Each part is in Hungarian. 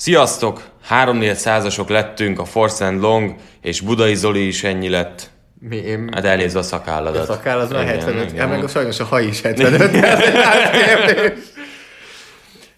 Sziasztok! 3-4 százasok lettünk, a Force and Long, és Budai Zoli is ennyi lett. Mi, én... Hát elnézve a szakálladat. A szakáll az már Igen, 75, igen. meg a sajnos a haj is 75. Hát kérdés.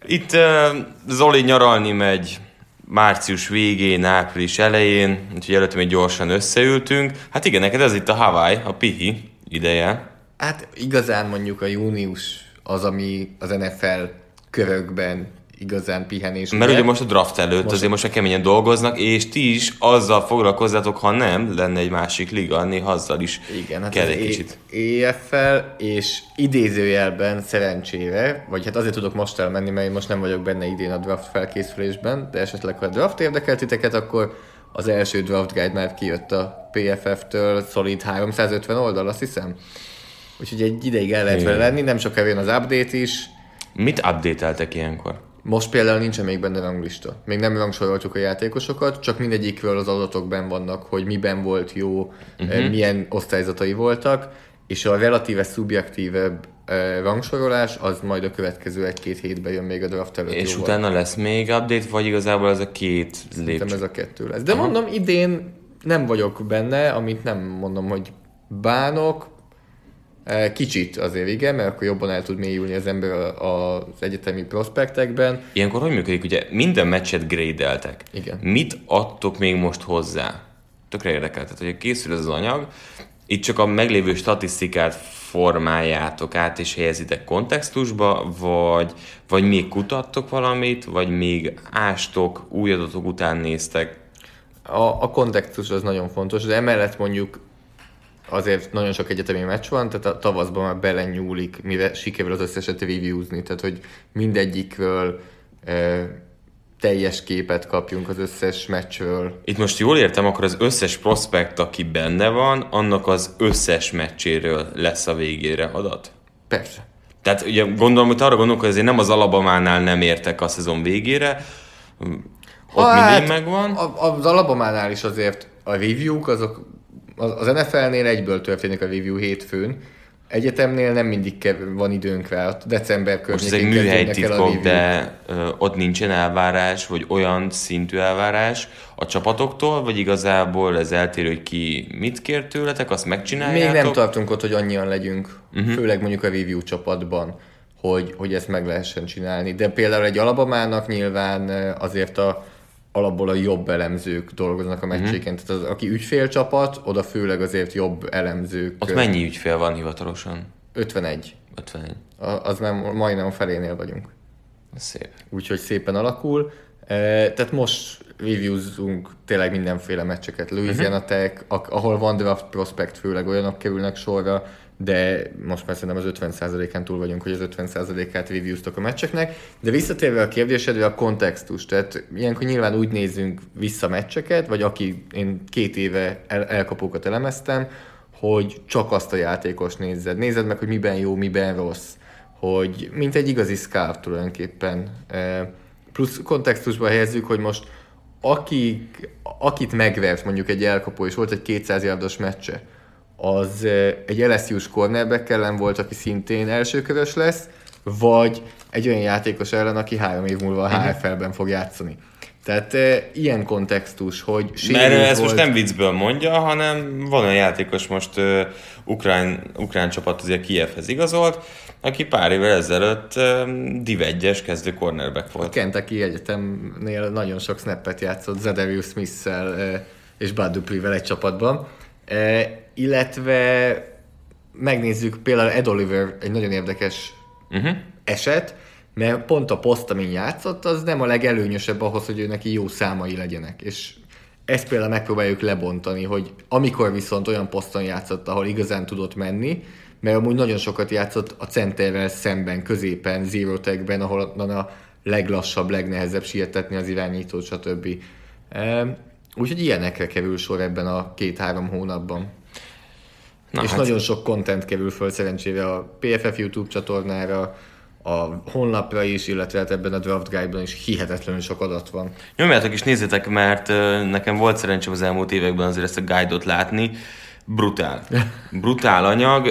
Itt uh, Zoli nyaralni megy március végén, április elején, úgyhogy előtte még gyorsan összeültünk. Hát igen, neked ez itt a Hawaii, a pihi ideje. hát igazán mondjuk a június az, ami az NFL körökben igazán pihenés. Mert ugye most a draft előtt most azért most már keményen dolgoznak, és ti is azzal foglalkozzátok, ha nem, lenne egy másik liga, néha azzal is Igen, hát kell egy kicsit. EFL, és idézőjelben szerencsére, vagy hát azért tudok most elmenni, mert én most nem vagyok benne idén a draft felkészülésben, de esetleg ha a draft érdekel titeket, akkor az első draft guide már kijött a PFF-től, szolid 350 oldal, azt hiszem. Úgyhogy egy ideig el lehet vele lenni, nem sokára jön az update is. Mit update-eltek ilyenkor? Most például nincsen még benne ranglista. Még nem rangsoroltuk a játékosokat, csak mindegyikről az adatokban vannak, hogy miben volt jó, uh-huh. milyen osztályzatai voltak, és a relatíve szubjektívebb eh, rangsorolás az majd a következő egy-két hétben jön még a draft előtt. És jóval. utána lesz még update, vagy igazából ez a két Szerintem lépcső? ez a kettő lesz. De mondom, idén nem vagyok benne, amit nem mondom, hogy bánok, Kicsit azért igen, mert akkor jobban el tud mélyülni az ember az egyetemi prospektekben. Ilyenkor hogy működik? Ugye minden meccset grade-eltek. Igen. Mit adtok még most hozzá? Tökre érdekel. Tehát, hogy készül ez az anyag, itt csak a meglévő statisztikát formáljátok át és helyezitek kontextusba, vagy, vagy még kutattok valamit, vagy még ástok, új adatok után néztek. A, a kontextus az nagyon fontos, de emellett mondjuk azért nagyon sok egyetemi meccs van, tehát a tavaszban már belenyúlik, mire sikerül az összeset reviewzni, tehát hogy mindegyikről e, teljes képet kapjunk az összes meccsről. Itt most jól értem, akkor az összes prospekt, aki benne van, annak az összes meccséről lesz a végére adat? Persze. Tehát ugye gondolom, hogy arra gondolok, hogy azért nem az Alabamánál nem értek a szezon végére, ott Hát, mindig megvan. Az Alabamánál is azért a review-k, azok az NFL-nél egyből történik a review hétfőn, egyetemnél nem mindig kev- van időnk rá, december Most ez környékén egy műhelytitkok, review-k. de ö, ott nincsen elvárás, vagy olyan szintű elvárás a csapatoktól, vagy igazából ez eltérő, hogy ki mit kér tőletek, azt megcsináljátok? Még nem tartunk ott, hogy annyian legyünk, uh-huh. főleg mondjuk a review csapatban, hogy, hogy ezt meg lehessen csinálni. De például egy alabamának nyilván azért a alapból a jobb elemzők dolgoznak a meccséken. Uh-huh. Tehát az, aki ügyfélcsapat, oda főleg azért jobb elemzők. Ott mennyi ügyfél van hivatalosan? 51. 51. A- Az már majdnem a felénél vagyunk. Szép. Úgyhogy szépen alakul. Eh, Tehát most reviewzunk tényleg mindenféle meccseket. Louisiana uh-huh. Tech, ahol van draft prospect, főleg olyanok kerülnek sorra, de most már szerintem az 50%-án túl vagyunk, hogy az 50%-át reviewztok a meccseknek. De visszatérve a kérdésedre, a kontextus. Tehát ilyenkor nyilván úgy nézzünk vissza meccseket, vagy aki én két éve el- elkapókat elemeztem, hogy csak azt a játékos nézed. Nézed meg, hogy miben jó, miben rossz. Hogy mint egy igazi scout tulajdonképpen. Eh, Plusz kontextusba helyezzük, hogy most akik, akit megvert mondjuk egy elkapó, és volt egy 200 yardos meccse, az egy LSU-s cornerback ellen volt, aki szintén elsőkörös lesz, vagy egy olyan játékos ellen, aki három év múlva a HFL-ben fog játszani. Tehát e, ilyen kontextus, hogy Mert sérült ezt most volt- nem viccből mondja, hanem van olyan játékos most uh, ukrán, ukrán csapat azért Kievhez igazolt, aki pár évvel ezelőtt um, Div 1-es kezdő cornerback volt. Kentucky Egyetemnél nagyon sok snappet játszott Zedarius Smith-szel eh, és Bud Dupree-vel egy csapatban. E, illetve megnézzük például Ed Oliver, egy nagyon érdekes uh-huh. eset, mert pont a poszt, amin játszott, az nem a legelőnyösebb ahhoz, hogy ő neki jó számai legyenek. És ezt például megpróbáljuk lebontani, hogy amikor viszont olyan poszton játszott, ahol igazán tudott menni, mert amúgy nagyon sokat játszott a centerrel szemben, középen, zero tagben, ahol a leglassabb, legnehezebb sietetni az irányítót, stb. Úgyhogy ilyenekre kerül sor ebben a két-három hónapban. Na, és hát... nagyon sok content kerül föl szerencsére a PFF YouTube csatornára, a honlapra is, illetve hát ebben a Draft Guide-ban is hihetetlenül sok adat van. Nyomjátok is, nézzétek, mert nekem volt szerencsém az elmúlt években azért ezt a guide-ot látni. Brutál. Brutál anyag.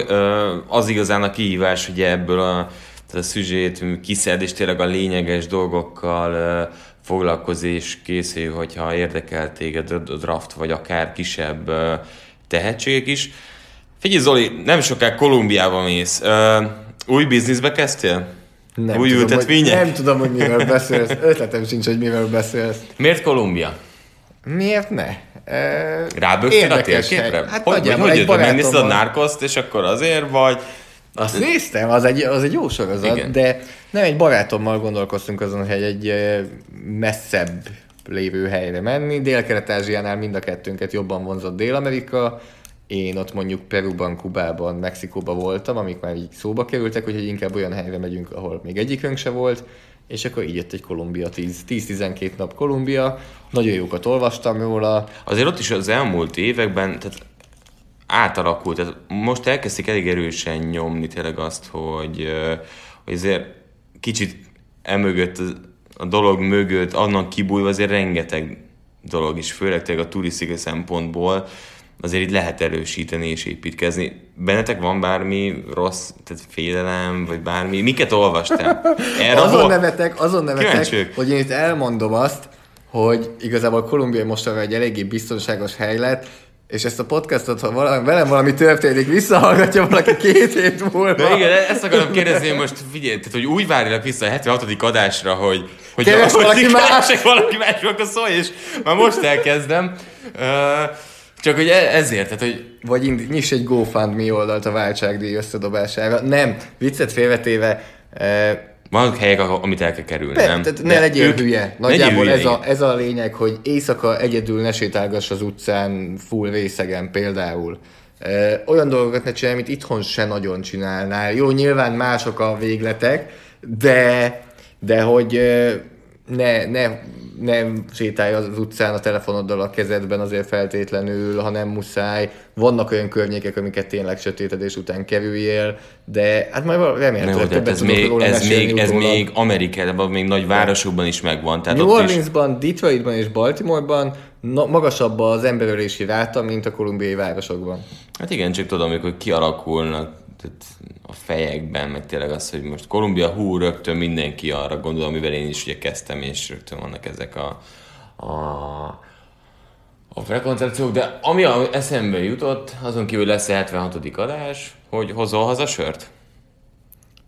Az igazán a kihívás, hogy ebből a, a szüzsét kiszed, és tényleg a lényeges dolgokkal foglalkozni, és készül, hogyha érdekel téged a draft, vagy akár kisebb tehetségek is. Figyelj Zoli, nem soká Kolumbiába mész. Új bizniszbe kezdtél? Nem Új tudom, ültetvények? Hogy, nem tudom, hogy miről beszélsz. Ötletem sincs, hogy miről beszélsz. Miért Kolumbia? Miért ne? E, Rábögtél a térképre? Hát hogy, hogy, hogy hogy megnézted a Narcoszt, és akkor azért vagy... Azt néztem, az egy, az egy jó sorozat, Igen. de nem egy barátommal gondolkoztunk azon, hogy egy messzebb lévő helyre menni. Dél-Kelet-Ázsiánál mind a kettőnket jobban vonzott Dél-Amerika, én ott mondjuk Peruban, Kubában, Mexikóban voltam, amik már így szóba kerültek, hogy inkább olyan helyre megyünk, ahol még egyikünk se volt, és akkor így jött egy Kolumbia 10-12 nap Kolumbia, nagyon jókat olvastam róla. Azért ott is az elmúlt években, tehát átalakult, tehát most elkezdték elég erősen nyomni tényleg azt, hogy, hogy azért kicsit emögött, a dolog mögött, annak kibújva azért rengeteg dolog is, főleg tényleg a turisztikai szempontból, azért így lehet erősíteni és építkezni. Bennetek van bármi rossz, tehát félelem, vagy bármi? Miket olvastál? Erre azon hol... nevetek, azon nevetek, Kíváncsiak. hogy én itt elmondom azt, hogy igazából Kolumbia most egy eléggé biztonságos hely lett, és ezt a podcastot, ha valami, velem valami történik, visszahallgatja valaki két hét múlva. De igen, ezt akarom kérdezni, most figyelj, tehát, hogy úgy várjak vissza a 76. adásra, hogy, hogy Keres valaki más. valaki más, akkor szólj, és már most elkezdem. Uh, csak hogy e- ezért, tehát hogy... Vagy ind- nyiss egy GoFundMe oldalt a váltságdíj összedobására. Nem, viccet félvetéve, e- van helyek, amit el kell kerülni, Be, nem? Tehát ne legyél ők, hülye. Nagyjából hülye, ez, a, ez a lényeg, hogy éjszaka egyedül ne sétálgass az utcán full részegen például. E, olyan dolgokat ne csinálj, amit itthon se nagyon csinálnál. Jó, nyilván mások a végletek, de, de hogy ne, ne, nem sétálj az utcán a telefonoddal a kezedben azért feltétlenül, ha nem muszáj. Vannak olyan környékek, amiket tényleg sötétedés után kerüljél, de hát majd remélhetőleg többet ez még, róla ez még, ez még Amerikában, még nagy városokban is megvan. Tehát New Orleansban, is... Detroitban és Baltimoreban na, magasabb az emberölési ráta, mint a kolumbiai városokban. Hát igen, csak tudom, amikor kialakulnak tehát a fejekben, meg tényleg az, hogy most Kolumbia, hú, rögtön mindenki arra gondol, amivel én is ugye kezdtem, és rögtön vannak ezek a, a, a prekoncepciók, de ami a eszembe jutott, azon kívül lesz 76. adás, hogy hozol haza sört?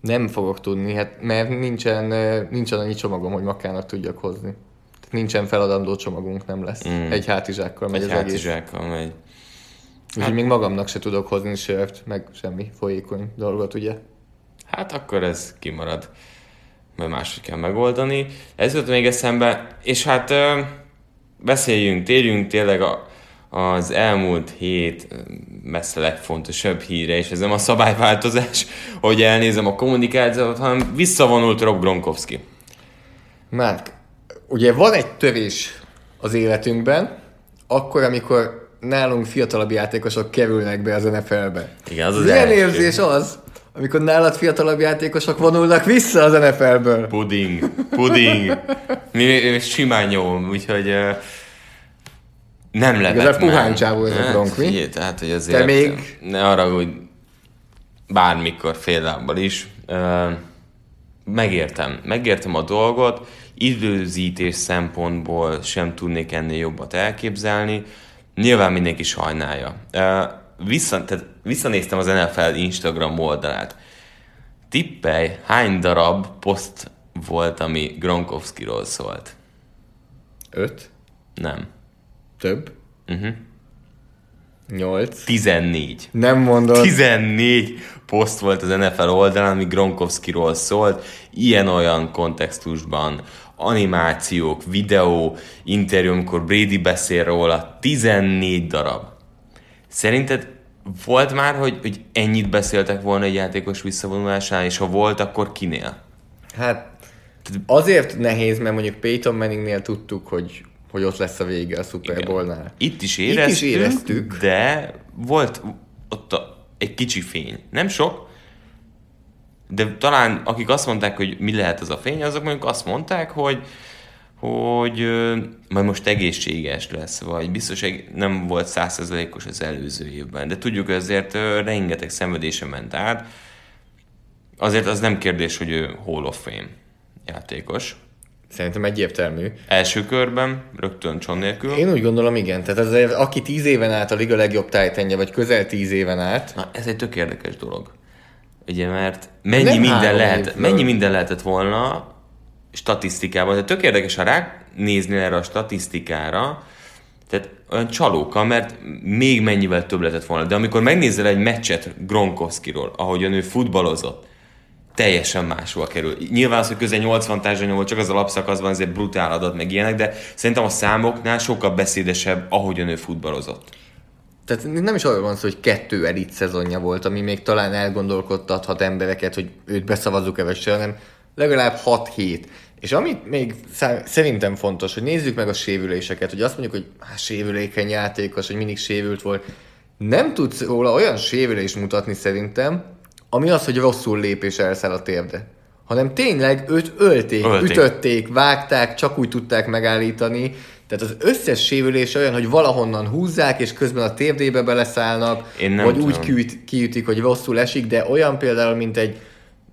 Nem fogok tudni, hát mert nincsen, nincsen annyi csomagom, hogy makának tudjak hozni. Nincsen feladandó csomagunk, nem lesz. Mm. Egy hátizsákkal megy Egy az hátizsákkal egész. megy. Úgyhogy hát, még magamnak se tudok hozni sört, meg semmi folyékony dolgot, ugye? Hát akkor ez kimarad, mert máshogy kell megoldani. Ez jött még eszembe, és hát beszéljünk, térjünk tényleg a, az elmúlt hét messze legfontosabb híre, és ez nem a szabályváltozás, hogy elnézem a kommunikációt, hanem visszavonult Rob Gronkowski. Márk, ugye van egy törés az életünkben, akkor, amikor nálunk fiatalabb játékosok kerülnek be az NFL-be. Igen, az az Milyen első. érzés az, amikor nálad fiatalabb játékosok vonulnak vissza az NFL-ből? Puding, puding. mi, mi simán jó, úgyhogy uh, nem lepett Ez a puhány csávó ez a Gronk, mi? Hát, tehát, hogy azért Te még... ne arra, hogy bármikor fél is. Uh, megértem, megértem a dolgot, időzítés szempontból sem tudnék ennél jobbat elképzelni, Nyilván mindenki sajnálja. Vissza, tehát visszanéztem az NFL Instagram oldalát. Tippelj, hány darab poszt volt, ami Gronkowskiról szólt? Öt? Nem. Több? Uh-huh. 8. 14. Nem mondod. 14 poszt volt az NFL oldalán, ami Gronkowskiról szólt, ilyen-olyan kontextusban, animációk, videó, interjú, amikor Brady beszél róla, 14 darab. Szerinted volt már, hogy, hogy ennyit beszéltek volna egy játékos visszavonulásán, és ha volt, akkor kinél? Hát azért nehéz, mert mondjuk Peyton Manningnél tudtuk, hogy, hogy ott lesz a vége a Super Bowl-nál. Itt is éreztük, Itt is éreztük. de volt ott a, egy kicsi fény. Nem sok, de talán akik azt mondták, hogy mi lehet az a fény, azok mondjuk azt mondták, hogy hogy ö, majd most egészséges lesz, vagy biztos nem volt százszerzalékos az előző évben, de tudjuk, hogy azért ö, rengeteg szenvedése ment át, azért az nem kérdés, hogy ő Hall of Fame játékos. Szerintem egyértelmű. Első körben, rögtön cson nélkül. Én úgy gondolom, igen. Tehát azért, aki 10 éven át a liga legjobb tájtenje, vagy közel 10 éven át, Na, ez egy tök érdekes dolog. Ugye, mert mennyi Nem minden, lehet, évből. mennyi minden lehetett volna statisztikában. De tök érdekes, ha ránézni erre a statisztikára, tehát olyan csalóka, mert még mennyivel több lehetett volna. De amikor megnézel egy meccset Gronkowskiról, ahogyan ő futballozott, teljesen máshol kerül. Nyilván az, hogy közel 80 társadalom volt, csak az alapszakaszban azért brutál adat, meg ilyenek, de szerintem a számoknál sokkal beszédesebb, ahogyan ő futballozott. Tehát nem is arról van szó, hogy kettő elit szezonja volt, ami még talán elgondolkodtathat embereket, hogy őt beszavazzuk-e vagy se, hanem legalább 6-7. És amit még szerintem fontos, hogy nézzük meg a sérüléseket, hogy azt mondjuk, hogy hát sérülékeny játékos, hogy mindig sérült volt. Nem tudsz róla olyan sérülést mutatni szerintem, ami az, hogy rosszul lép és elszáll a térde. Hanem tényleg őt ölték, Ölték. ütötték, vágták, csak úgy tudták megállítani. Tehát az összes sérülés olyan, hogy valahonnan húzzák, és közben a térdébe beleszállnak, Én nem vagy tudom. úgy kiüt, kiütik, hogy rosszul esik, de olyan például, mint egy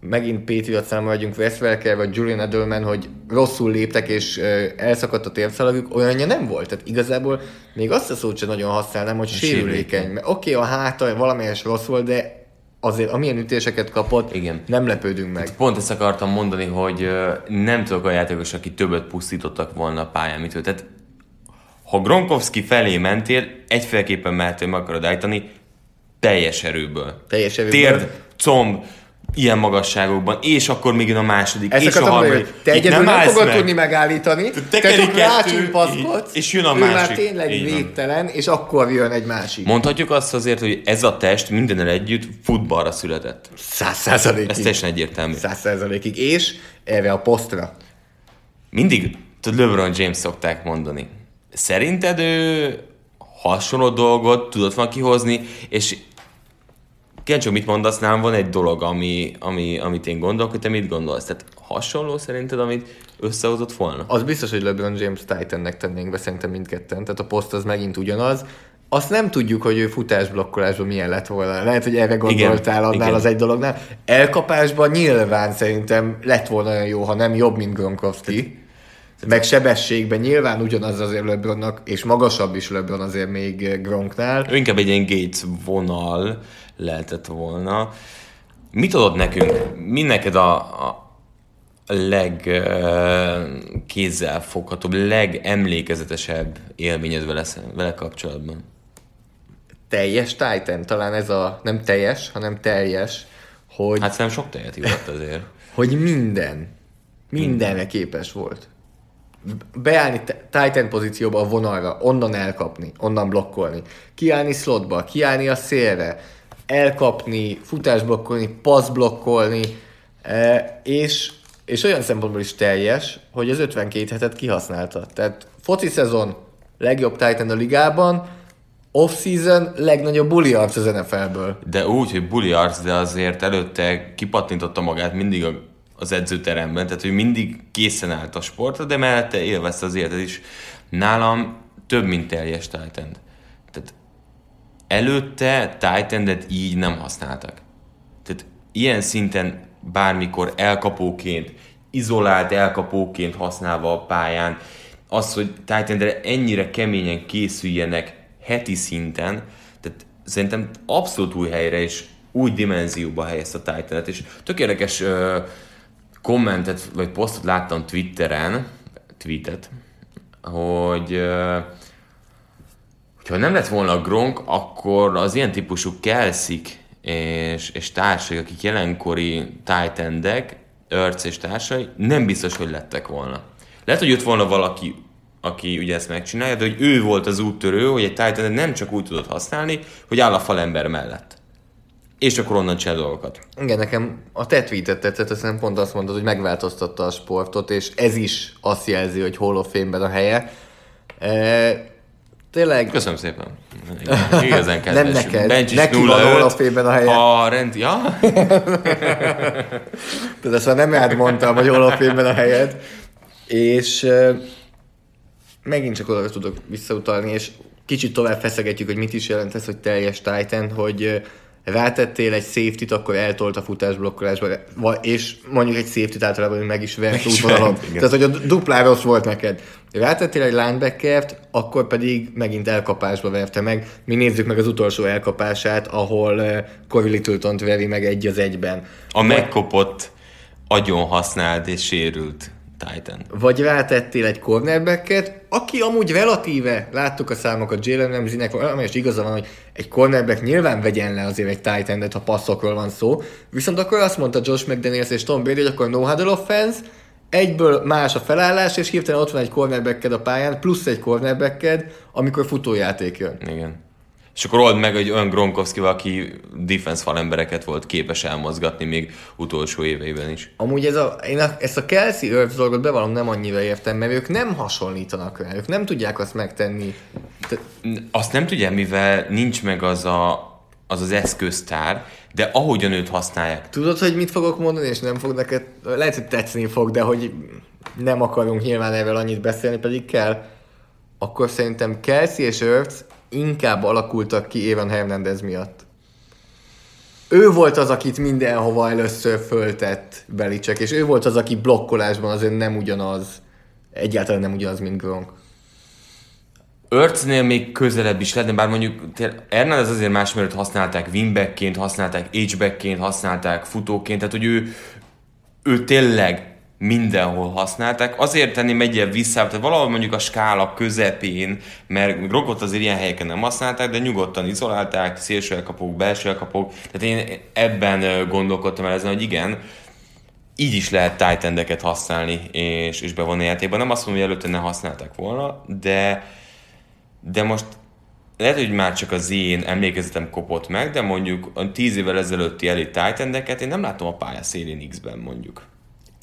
megint Patriot számra vagyunk Wes Welker, vagy Julian Edelman, hogy rosszul léptek, és ö, elszakadt a térszalagjuk, olyanja nem volt. Tehát igazából még azt a szót sem nagyon használnám, hogy sérülékeny. sérülékeny. Mert Oké, okay, a háta valamelyes rossz volt, de azért amilyen ütéseket kapott, Igen. nem lepődünk meg. Pont ezt akartam mondani, hogy nem tudok olyan játékos, aki többet pusztítottak volna a pályán, mint ő. Tehát ha Gronkowski felé mentél, egyféleképpen mehettél meg akarod állítani, teljes erőből. Teljes erőből. Térd, comb, ilyen magasságokban, és akkor még jön a második, Ezt és a mondani, harmadik. hogy te egyedül nem, állsz fogod meg. tudni megállítani, te, tekeri csak rácsimpaszkodsz, és jön a ő már másik. tényleg védtelen, és akkor jön egy másik. Mondhatjuk azt azért, hogy ez a test mindennel együtt futballra született. Száz Ez százalékig. teljesen egyértelmű. Száz százalékig. És erre a posztra. Mindig, tudod, LeBron James szokták mondani. Szerinted ő hasonló dolgot tudott volna kihozni, és Kencsó, mit mondasz, nálam van egy dolog, ami, ami, amit én gondolok, hogy te mit gondolsz. Tehát hasonló szerinted, amit összehozott volna? Az biztos, hogy LeBron James Titannek tennénk be szerintem mindketten, tehát a poszt az megint ugyanaz. Azt nem tudjuk, hogy ő futásblokkolásban milyen lett volna. Lehet, hogy erre gondoltál annál igen. az egy dolognál. Elkapásban nyilván szerintem lett volna olyan jó, ha nem jobb, mint Gronkowski. Meg sebességben nyilván ugyanaz azért LeBronnak, és magasabb is LeBron azért még Gronknál. Ő inkább egy ilyen Gates vonal lehetett volna. Mit adott nekünk? Mi neked a, a legkézzelfoghatóbb, legemlékezetesebb élményed vele, vele kapcsolatban? Teljes Titan, talán ez a, nem teljes, hanem teljes, hogy Hát szerintem sok tejet ivott azért. hogy minden, mindenre képes volt. Beállni t- Titan pozícióba a vonalra, onnan elkapni, onnan blokkolni, kiállni slotba, kiállni a szélre, elkapni, futásblokkolni, passzblokkolni, e, és, és olyan szempontból is teljes, hogy az 52 hetet kihasználta. Tehát foci szezon legjobb Titan a ligában, off-season legnagyobb bully arc az NFL-ből. De úgy, hogy bully arc, de azért előtte kipattintotta magát mindig a, az edzőteremben, tehát ő mindig készen állt a sportra, de mellette élvezte az életet is. Nálam több, mint teljes titan Tehát előtte titan így nem használtak. Tehát ilyen szinten bármikor elkapóként, izolált elkapóként használva a pályán, az, hogy titan ennyire keményen készüljenek heti szinten, tehát szerintem abszolút új helyre és új dimenzióba helyezte a titan és tök érdekes ö, kommentet, vagy posztot láttam Twitteren, tweetet, hogy hogyha nem lett volna Gronk, akkor az ilyen típusú Kelszik és, és társai, akik jelenkori titan Örc és társai, nem biztos, hogy lettek volna. Lehet, hogy jött volna valaki, aki ugye ezt megcsinálja, de hogy ő volt az úttörő, hogy egy Titan nem csak úgy tudott használni, hogy áll a falember mellett. És akkor onnan csinál dolgokat. Igen, nekem a te tweetet tetszett, aztán pont azt mondod, hogy megváltoztatta a sportot, és ez is azt jelzi, hogy Hall of Fame-ben a helye. E, tényleg... Köszönöm szépen. Igazán kedves. Nem neked, Bencsis neki 05, van Hall of Fame-ben a helye. A rend... Ja? Tehát ezt már nem rád mondtam, hogy Hall of Fame-ben a helyed. És e, megint csak oda tudok visszautalni, és kicsit tovább feszegetjük, hogy mit is jelent ez, hogy teljes Titan, hogy rátettél egy safety-t, akkor eltolt a futásblokkolásba, és mondjuk egy safety-t általában meg is vert útvonalon. Tehát, hogy a duplán rossz volt neked. Rátettél egy linebackert, akkor pedig megint elkapásba verte meg. Mi nézzük meg az utolsó elkapását, ahol Corey littleton veri meg egy az egyben. A megkopott, agyon használt és sérült Titan. Vagy rátettél egy cornerbacket, aki amúgy relatíve, láttuk a számokat Jalen Ramsey-nek, és igaza van, hogy egy cornerback nyilván vegyen le azért egy titan ha passzokról van szó, viszont akkor azt mondta Josh McDaniels és Tom Brady, hogy akkor no huddle offense, egyből más a felállás, és hirtelen ott van egy cornerbacked a pályán, plusz egy cornerbacked, amikor futójáték jön. Igen. És akkor old meg egy olyan gronkowski aki defense falembereket volt képes elmozgatni még utolsó éveiben is. Amúgy ez a, én a, ezt a Kelsey Earth dolgot bevallom nem annyira értem, mert ők nem hasonlítanak rá, ők nem tudják azt megtenni. Te... Azt nem tudják, mivel nincs meg az a, az, az eszköztár, de ahogyan őt használják. Tudod, hogy mit fogok mondani, és nem fog neked, lehet, hogy tetszeni fog, de hogy nem akarunk nyilván erről annyit beszélni, pedig kell, akkor szerintem Kelsey és Earth inkább alakultak ki Évan Hernández miatt. Ő volt az, akit mindenhova először föltett Belicek, és ő volt az, aki blokkolásban azért nem ugyanaz, egyáltalán nem ugyanaz, mint Gronk. Örcnél még közelebb is lehetne, bár mondjuk Hernández azért más, mert használták wingbackként, használták h használták futóként, tehát hogy ő, ő tényleg mindenhol használták. Azért tenném egyet vissza, tehát valahol mondjuk a skála közepén, mert Grokot azért ilyen helyeken nem használták, de nyugodtan izolálták, szélső elkapók, belső elkapók. Tehát én ebben gondolkodtam el ezen, hogy igen, így is lehet titan használni és, és bevonni játékba. Nem azt mondom, hogy előtte ne használták volna, de, de most lehet, hogy már csak az én emlékezetem kopott meg, de mondjuk a tíz évvel ezelőtti elit titan én nem látom a pálya szélén X-ben mondjuk.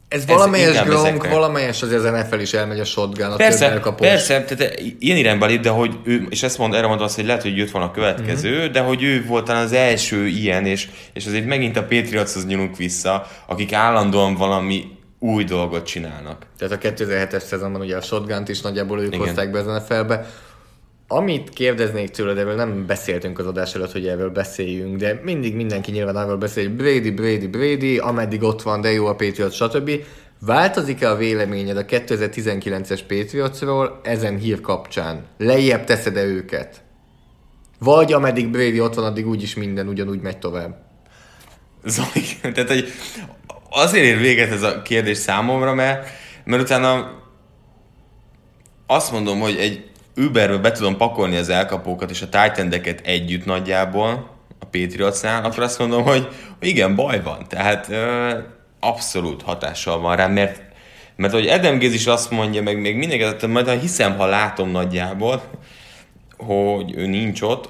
Ez valamelyes Gronk, ezekre... valamelyes azért az NFL is elmegy a shotgun, a persze, persze, tehát ilyen irányba lép, de hogy ő, és ezt mond, erre mondta azt, hogy lehet, hogy jött van a következő, mm-hmm. de hogy ő volt talán az első ilyen, és, és azért megint a Patriotshoz nyúlunk vissza, akik állandóan valami új dolgot csinálnak. Tehát a 2007-es szezonban ugye a shotgun is nagyjából ők Igen. hozták be az NFL-be. Amit kérdeznék tőled, erről nem beszéltünk az adás előtt, hogy erről beszéljünk, de mindig mindenki nyilván arról beszél, hogy Brady, Brady, Brady, ameddig ott van, de jó a Patriot, stb. Változik-e a véleményed a 2019-es Patriotsról ezen hír kapcsán? Lejjebb teszed-e őket? Vagy ameddig Brady ott van, addig úgyis minden ugyanúgy megy tovább? Zoli, tehát hogy azért ér véget ez a kérdés számomra, mert, mert utána azt mondom, hogy egy Uberbe be tudom pakolni az elkapókat és a titan együtt nagyjából a Patriotsnál, akkor azt mondom, hogy, igen, baj van. Tehát ö, abszolút hatással van rá, mert mert hogy Adam Gaze is azt mondja, meg még mindenki, majd ha hiszem, ha látom nagyjából, hogy ő nincs ott,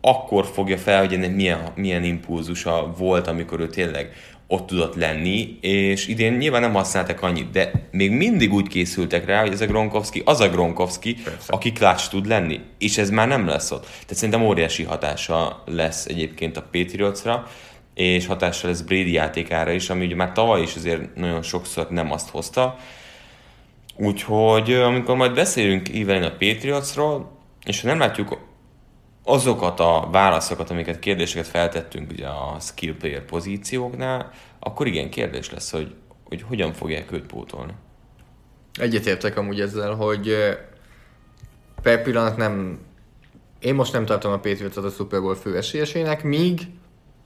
akkor fogja fel, hogy ennek milyen, milyen impulzusa volt, amikor ő tényleg ott tudott lenni, és idén nyilván nem használtak annyit, de még mindig úgy készültek rá, hogy ez a Gronkowski az a Gronkowski, Persze. aki klács tud lenni, és ez már nem lesz ott. Tehát szerintem óriási hatása lesz egyébként a Patriotsra, és hatása lesz Brady játékára is, ami ugye már tavaly is azért nagyon sokszor nem azt hozta. Úgyhogy amikor majd beszélünk évelén a Patriotsról, és ha nem látjuk azokat a válaszokat, amiket kérdéseket feltettünk ugye a skill player pozícióknál, akkor igen, kérdés lesz, hogy, hogy hogyan fogják őt pótolni. Egyetértek amúgy ezzel, hogy per pillanat nem... Én most nem tartom a Patriots-ot a Super Bowl fő esélyesének, míg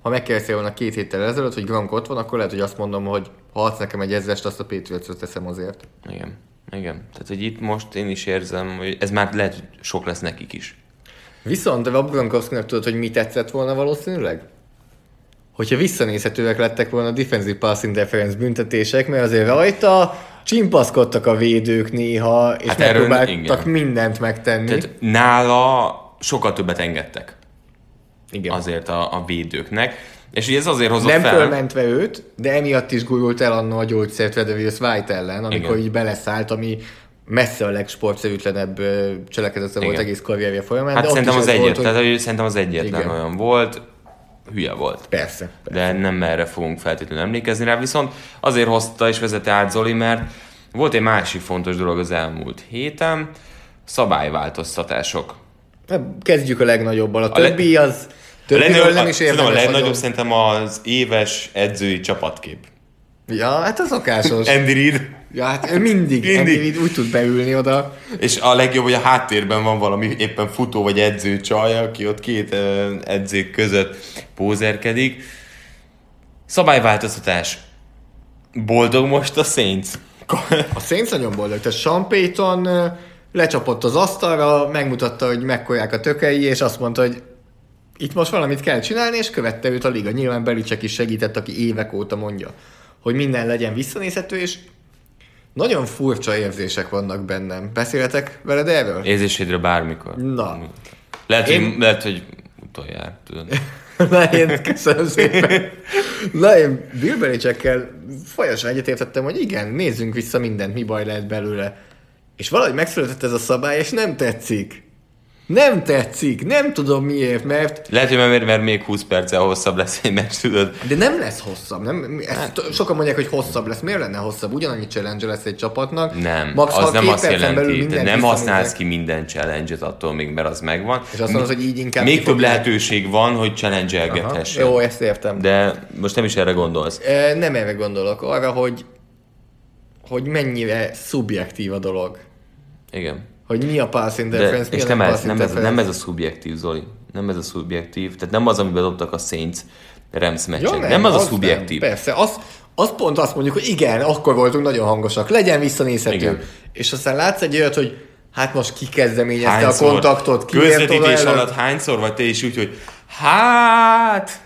ha megkérdeztél volna két héttel ezelőtt, hogy Gronk ott van, akkor lehet, hogy azt mondom, hogy ha adsz nekem egy ezrest, azt a patriots teszem azért. Igen, igen. Tehát, hogy itt most én is érzem, hogy ez már lehet, hogy sok lesz nekik is. Viszont Rob Gronkowskinak tudod, hogy mi tetszett volna valószínűleg? Hogyha visszanézhetőek lettek volna a defensive pass interference büntetések, mert azért rajta csimpaszkodtak a védők néha, és Hát erről megpróbáltak mindent megtenni. Tehát nála sokkal többet engedtek igen. azért a, a védőknek. És ugye ez azért hozott Nem fel... fölmentve őt, de emiatt is gurult el annó a gyógyszert Vedevius White ellen, amikor Igen. így beleszállt, ami messze a legsportszerűtlenebb cselekedete volt egész karrierje folyamán. Hát de szerintem az, egyet, volt, tehát, hogy... szerintem az egyetlen Igen. olyan volt, hülye volt. Persze. De nem erre fogunk feltétlenül emlékezni rá, viszont azért hozta és vezette át Zoli, mert volt egy másik fontos dolog az elmúlt héten, szabályváltoztatások. Hát Kezdjük a legnagyobbal. A A le- többi az... Többiről nem is tudom, a érdemes legnagyobb szerintem az éves edzői csapatkép. Ja, hát az szokásos. Andy Reid. ja, hát ő mindig, Mindig. Andy Reid úgy tud beülni oda. És a legjobb, hogy a háttérben van valami éppen futó vagy edző csaj, aki ott két edzők között pózerkedik. Szabályváltoztatás. Boldog most a Saints. A Saints nagyon boldog. Tehát Sean Payton lecsapott az asztalra, megmutatta, hogy mekkorák a tökei, és azt mondta, hogy itt most valamit kell csinálni, és követte őt a liga. Nyilván Belicek is segített, aki évek óta mondja, hogy minden legyen visszanézhető, és nagyon furcsa érzések vannak bennem. Beszélhetek veled erről? Érzésédre bármikor. Na. Lehet, Én- hogy, lehet, hogy utoljára, tudod. Na, én köszönöm szépen. Na, én Bill Belichickkel folyosan egyetértettem, hogy igen, nézzünk vissza mindent, mi baj lehet belőle. És valahogy megszületett ez a szabály, és nem tetszik. Nem tetszik, nem tudom miért, mert Lehet, hogy mert, mert még 20 perccel hosszabb lesz egy meccs, tudod. de nem lesz hosszabb. Nem, ezt sokan mondják, hogy hosszabb lesz. Miért lenne hosszabb? Ugyanannyi challenge lesz egy csapatnak. Nem, Max, az nem azt jelenti, mindent nem használsz ki minden challenge-et attól még, mert az megvan. És azt mondod, hogy így inkább Még több lehetőség van, hogy challenge-elgethessen. Jó, ezt értem. De most nem is erre gondolsz. E, Nem erre gondolok, arra, hogy hogy mennyire szubjektív a dolog. Igen. Hogy mi a pass De, interference, mi és a nem ez, nem, ez, nem ez a szubjektív, Zoli. Nem ez a szubjektív. Tehát nem az, amiben dobtak a Saints Rams meccsen. Ja, nem, nem az a nem, szubjektív. persze, az, az pont azt mondjuk, hogy igen, akkor voltunk nagyon hangosak, legyen visszanézhető. Igen. És aztán látsz egy olyat, hogy hát most ki kezdeményezte a kontaktot, ki közvetítés alatt hányszor vagy te is úgy, hogy hát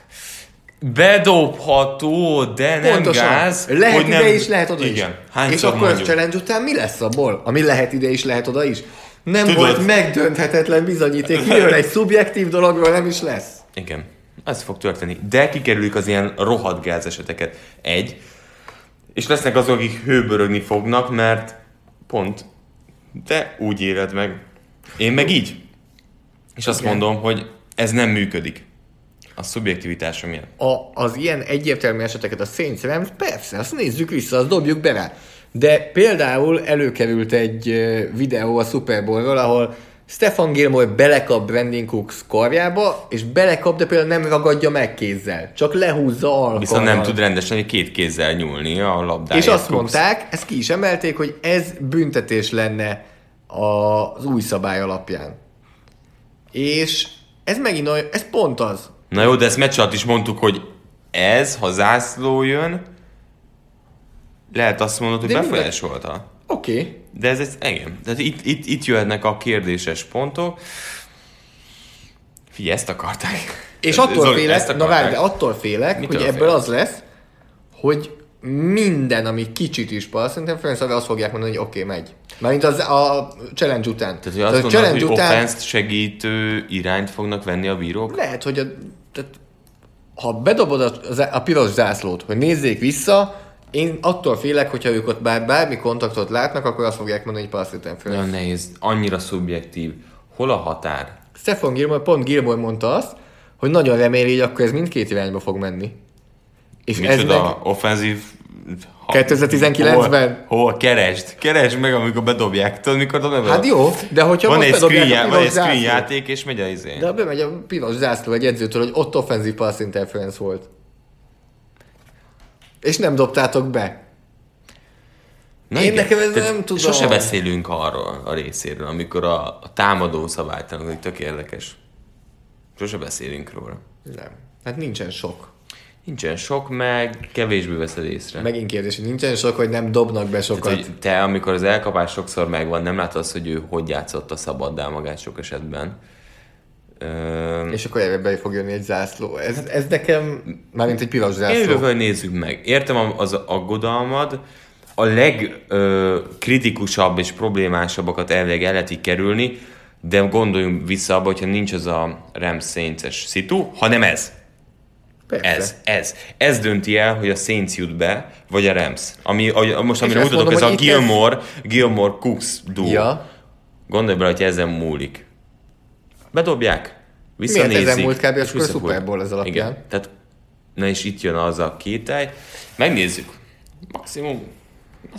bedobható, de nem Pontosan. gáz. Lehet hogy ide nem... is, lehet oda Igen. is. És Hányszor akkor a mondjuk? challenge után mi lesz abból? Ami lehet ide is, lehet oda is. Nem Tudod- volt megdönthetetlen bizonyíték, miről egy szubjektív dologról nem is lesz. Igen, ez fog történni. De kikerülik az ilyen rohadt gáz eseteket. Egy. És lesznek azok, akik hőbörögni fognak, mert pont te úgy éled meg. Én meg így. És azt Igen. mondom, hogy ez nem működik. A szubjektivitásom ilyen. a, az ilyen egyértelmű eseteket a Saints Rams, persze, azt nézzük vissza, azt dobjuk be rá. De például előkerült egy videó a Super Bowlról, ahol Stefan Gilmore belekap Brandon Cooks karjába, és belekap, de például nem ragadja meg kézzel, csak lehúzza alkalmal. Viszont nem tud rendesen két kézzel nyúlni a labdáért. És azt Cooks. mondták, ezt ki is emelték, hogy ez büntetés lenne az új szabály alapján. És ez megint olyan, ez pont az. Na jó, de ezt meccs alatt is mondtuk, hogy ez, ha zászló jön, lehet azt mondod, hogy De befolyásolta. Oké, okay. De ez, ez igen. Tehát itt, itt, itt jöhetnek a kérdéses pontok. Figyelj, ezt akarták. És Ez- attól Zoli, félek, na várj, de attól félek, Mitől hogy ebből félsz? az lesz, hogy minden, ami kicsit is bal, szerintem Friends azt fogják mondani, hogy oké, okay, megy. Mármint az a challenge után. Tehát, hogy azt gondolod, challenge hogy offense segítő irányt fognak venni a bírók? lehet, hogy a, tehát, ha bedobod a, a, piros zászlót, hogy nézzék vissza, én attól félek, hogyha ők ott bár bármi kontaktot látnak, akkor azt fogják mondani, hogy pass interference. Nagyon nehéz, annyira szubjektív. Hol a határ? Stefan Gilmore, pont Gilmore mondta azt, hogy nagyon reméli, hogy akkor ez mindkét irányba fog menni. És ez Micsoda meg, offenzív... ha- 2019-ben? Hol? Hol? Keresd. Keresd meg, amikor bedobják. Tudod, mikor dobják? Hát jó, de hogyha Van most egy, screen, já- van egy screen játék, és megy a izé. De bemegy a piros zászló egy edzőtől, hogy ott offenzív pass interference volt. És nem dobtátok be. Na Én igen. nekem ez nem tudom. Sose beszélünk arról a részéről, amikor a, a támadó szabálytalanok, tök érdekes. Sose beszélünk róla. Nem. Hát nincsen sok. Nincsen sok, meg kevésbé veszed észre. Megint kérdés, hogy nincsen sok, hogy nem dobnak be sokat. Tehát, hogy te, amikor az elkapás sokszor megvan, nem látod azt, hogy ő hogy játszott a szabaddá magát sok esetben. Ö, És akkor ebbe be fog jönni egy zászló. Ez, ez nekem, mármint egy piros Én zászló. hogy nézzük meg. Értem az aggodalmad, a legkritikusabb és problémásabbakat elvileg el lehet így kerülni, de gondoljunk vissza abba, hogyha nincs az a Rams Saints-es szitu, hanem ez. Persze. Ez, ez. Ez dönti el, hogy a Saints jut be, vagy a Rams. Ami, a, most amire mutatok, ez a itt ez- Gilmore, Gilmore Cooks duo. Ja. Gondolj bele, hogy ezen múlik. Bedobják, Miért visszanézik. ezen múlt kb. és akkor a. Super Bowl ez alapján? Igen. Tehát, na és itt jön az a kételj. Megnézzük. Maximum.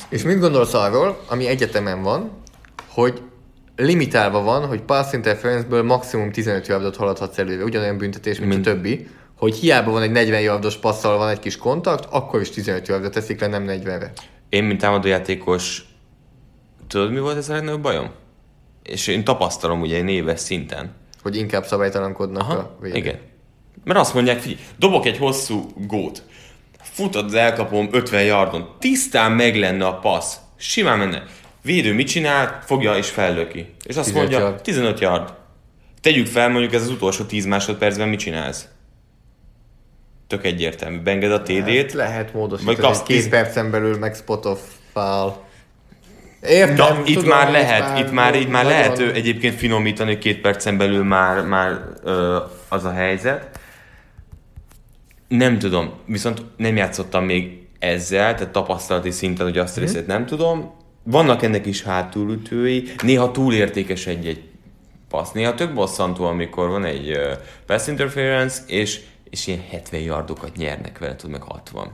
És mit gondolsz arról, ami egyetemen van, hogy limitálva van, hogy pass interference-ből maximum 15 yardot haladhatsz előre, ugyanolyan büntetés, mint, mint a többi, hogy hiába van egy 40 yardos passzal van egy kis kontakt, akkor is 15 yardot teszik le, nem 40-re. Én, mint támadójátékos, tudod, mi volt ez a legnagyobb bajom? És én tapasztalom ugye én éves szinten. Hogy inkább szabálytalankodnak a védők. Igen. Mert azt mondják, figyelj, dobok egy hosszú gót, futod az elkapom 50 yardon, tisztán meg lenne a passz, simán menne. Védő mit csinál? Fogja és fellöki. És azt 15 mondja, yard. 15 yard. Tegyük fel, mondjuk ez az utolsó 10 másodpercben mit csinálsz? Tök egyértelmű. Beenged a TD-t, Hát lehet módosítani, Vagy kapsz hogy két tíz- percen belül meg spot of foul. Értem, itt tudom, már ez lehet, itt már, itt már nagyon- lehet ö, egyébként finomítani, két percen belül már, már ö, az a helyzet. Nem tudom, viszont nem játszottam még ezzel, tehát tapasztalati szinten, hogy azt a részét nem tudom. Vannak ennek is hátulütői, néha túlértékes egy-egy passz. Néha tök bosszantó, amikor van egy pass interference, és, és ilyen 70 yardokat nyernek vele, tud meg 60.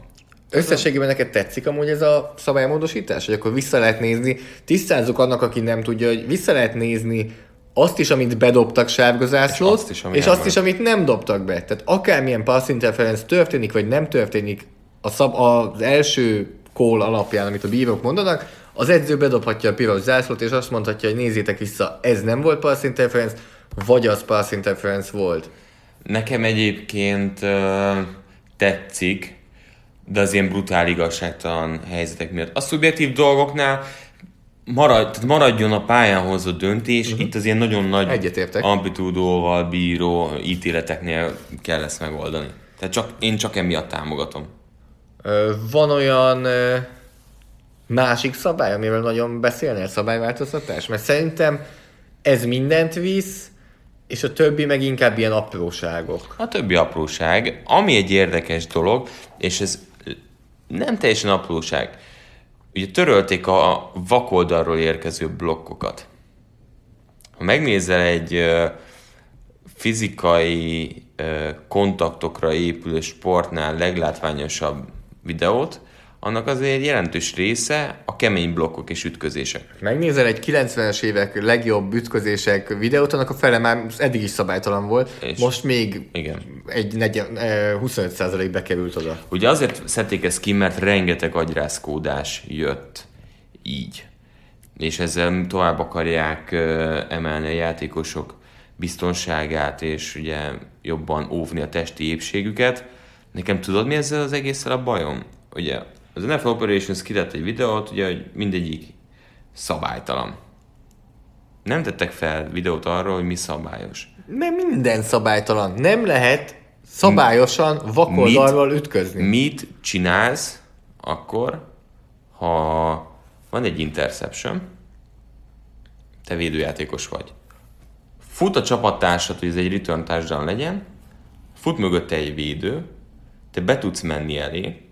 Összességében neked tetszik amúgy ez a szabálymódosítás? Hogy akkor vissza lehet nézni, tisztázzuk annak, aki nem tudja, hogy vissza lehet nézni azt is, amit bedobtak sárgazászlót, És azt is, és azt is, amit nem dobtak be. Tehát akármilyen pass interference történik, vagy nem történik a szab, az első call alapján, amit a bírók mondanak, az edző bedobhatja a piros zászlót, és azt mondhatja, hogy nézzétek vissza, ez nem volt pass interference, vagy az pass interference volt. Nekem egyébként ö, tetszik, de az ilyen brutál igazságtalan helyzetek miatt. A szubjektív dolgoknál marad, tehát maradjon a pályán hozott döntés, uh-huh. itt az ilyen nagyon nagy Egyetértek. amplitúdóval bíró ítéleteknél kell ezt megoldani. Tehát csak, én csak emiatt támogatom. Ö, Van olyan ö, másik szabály, amiről nagyon beszélnél, szabályváltoztatás? Mert szerintem ez mindent visz, és a többi meg inkább ilyen apróságok. A többi apróság, ami egy érdekes dolog, és ez nem teljesen apróság. Ugye törölték a vakoldalról érkező blokkokat. Ha megnézel egy fizikai kontaktokra épülő sportnál leglátványosabb videót, annak azért jelentős része a kemény blokkok és ütközések. Megnézel egy 90-es évek legjobb ütközések videót, annak a fele már eddig is szabálytalan volt, És- most még Igen. egy negyen, ö, 25% bekerült oda. Ugye azért szedték ezt ki, mert rengeteg agyrázkódás jött így. És ezzel tovább akarják ö, emelni a játékosok biztonságát, és ugye jobban óvni a testi épségüket. Nekem tudod, mi ezzel az egésszel a bajom? Ugye az NFL Operations kidett egy videót, ugye, hogy mindegyik szabálytalan. Nem tettek fel videót arról, hogy mi szabályos. Nem minden szabálytalan. Nem lehet szabályosan vakoldalról ütközni. Mit csinálsz akkor, ha van egy interception, te védőjátékos vagy. Fut a csapattársad, hogy ez egy return touchdown legyen, fut mögötte egy védő, te be tudsz menni elé,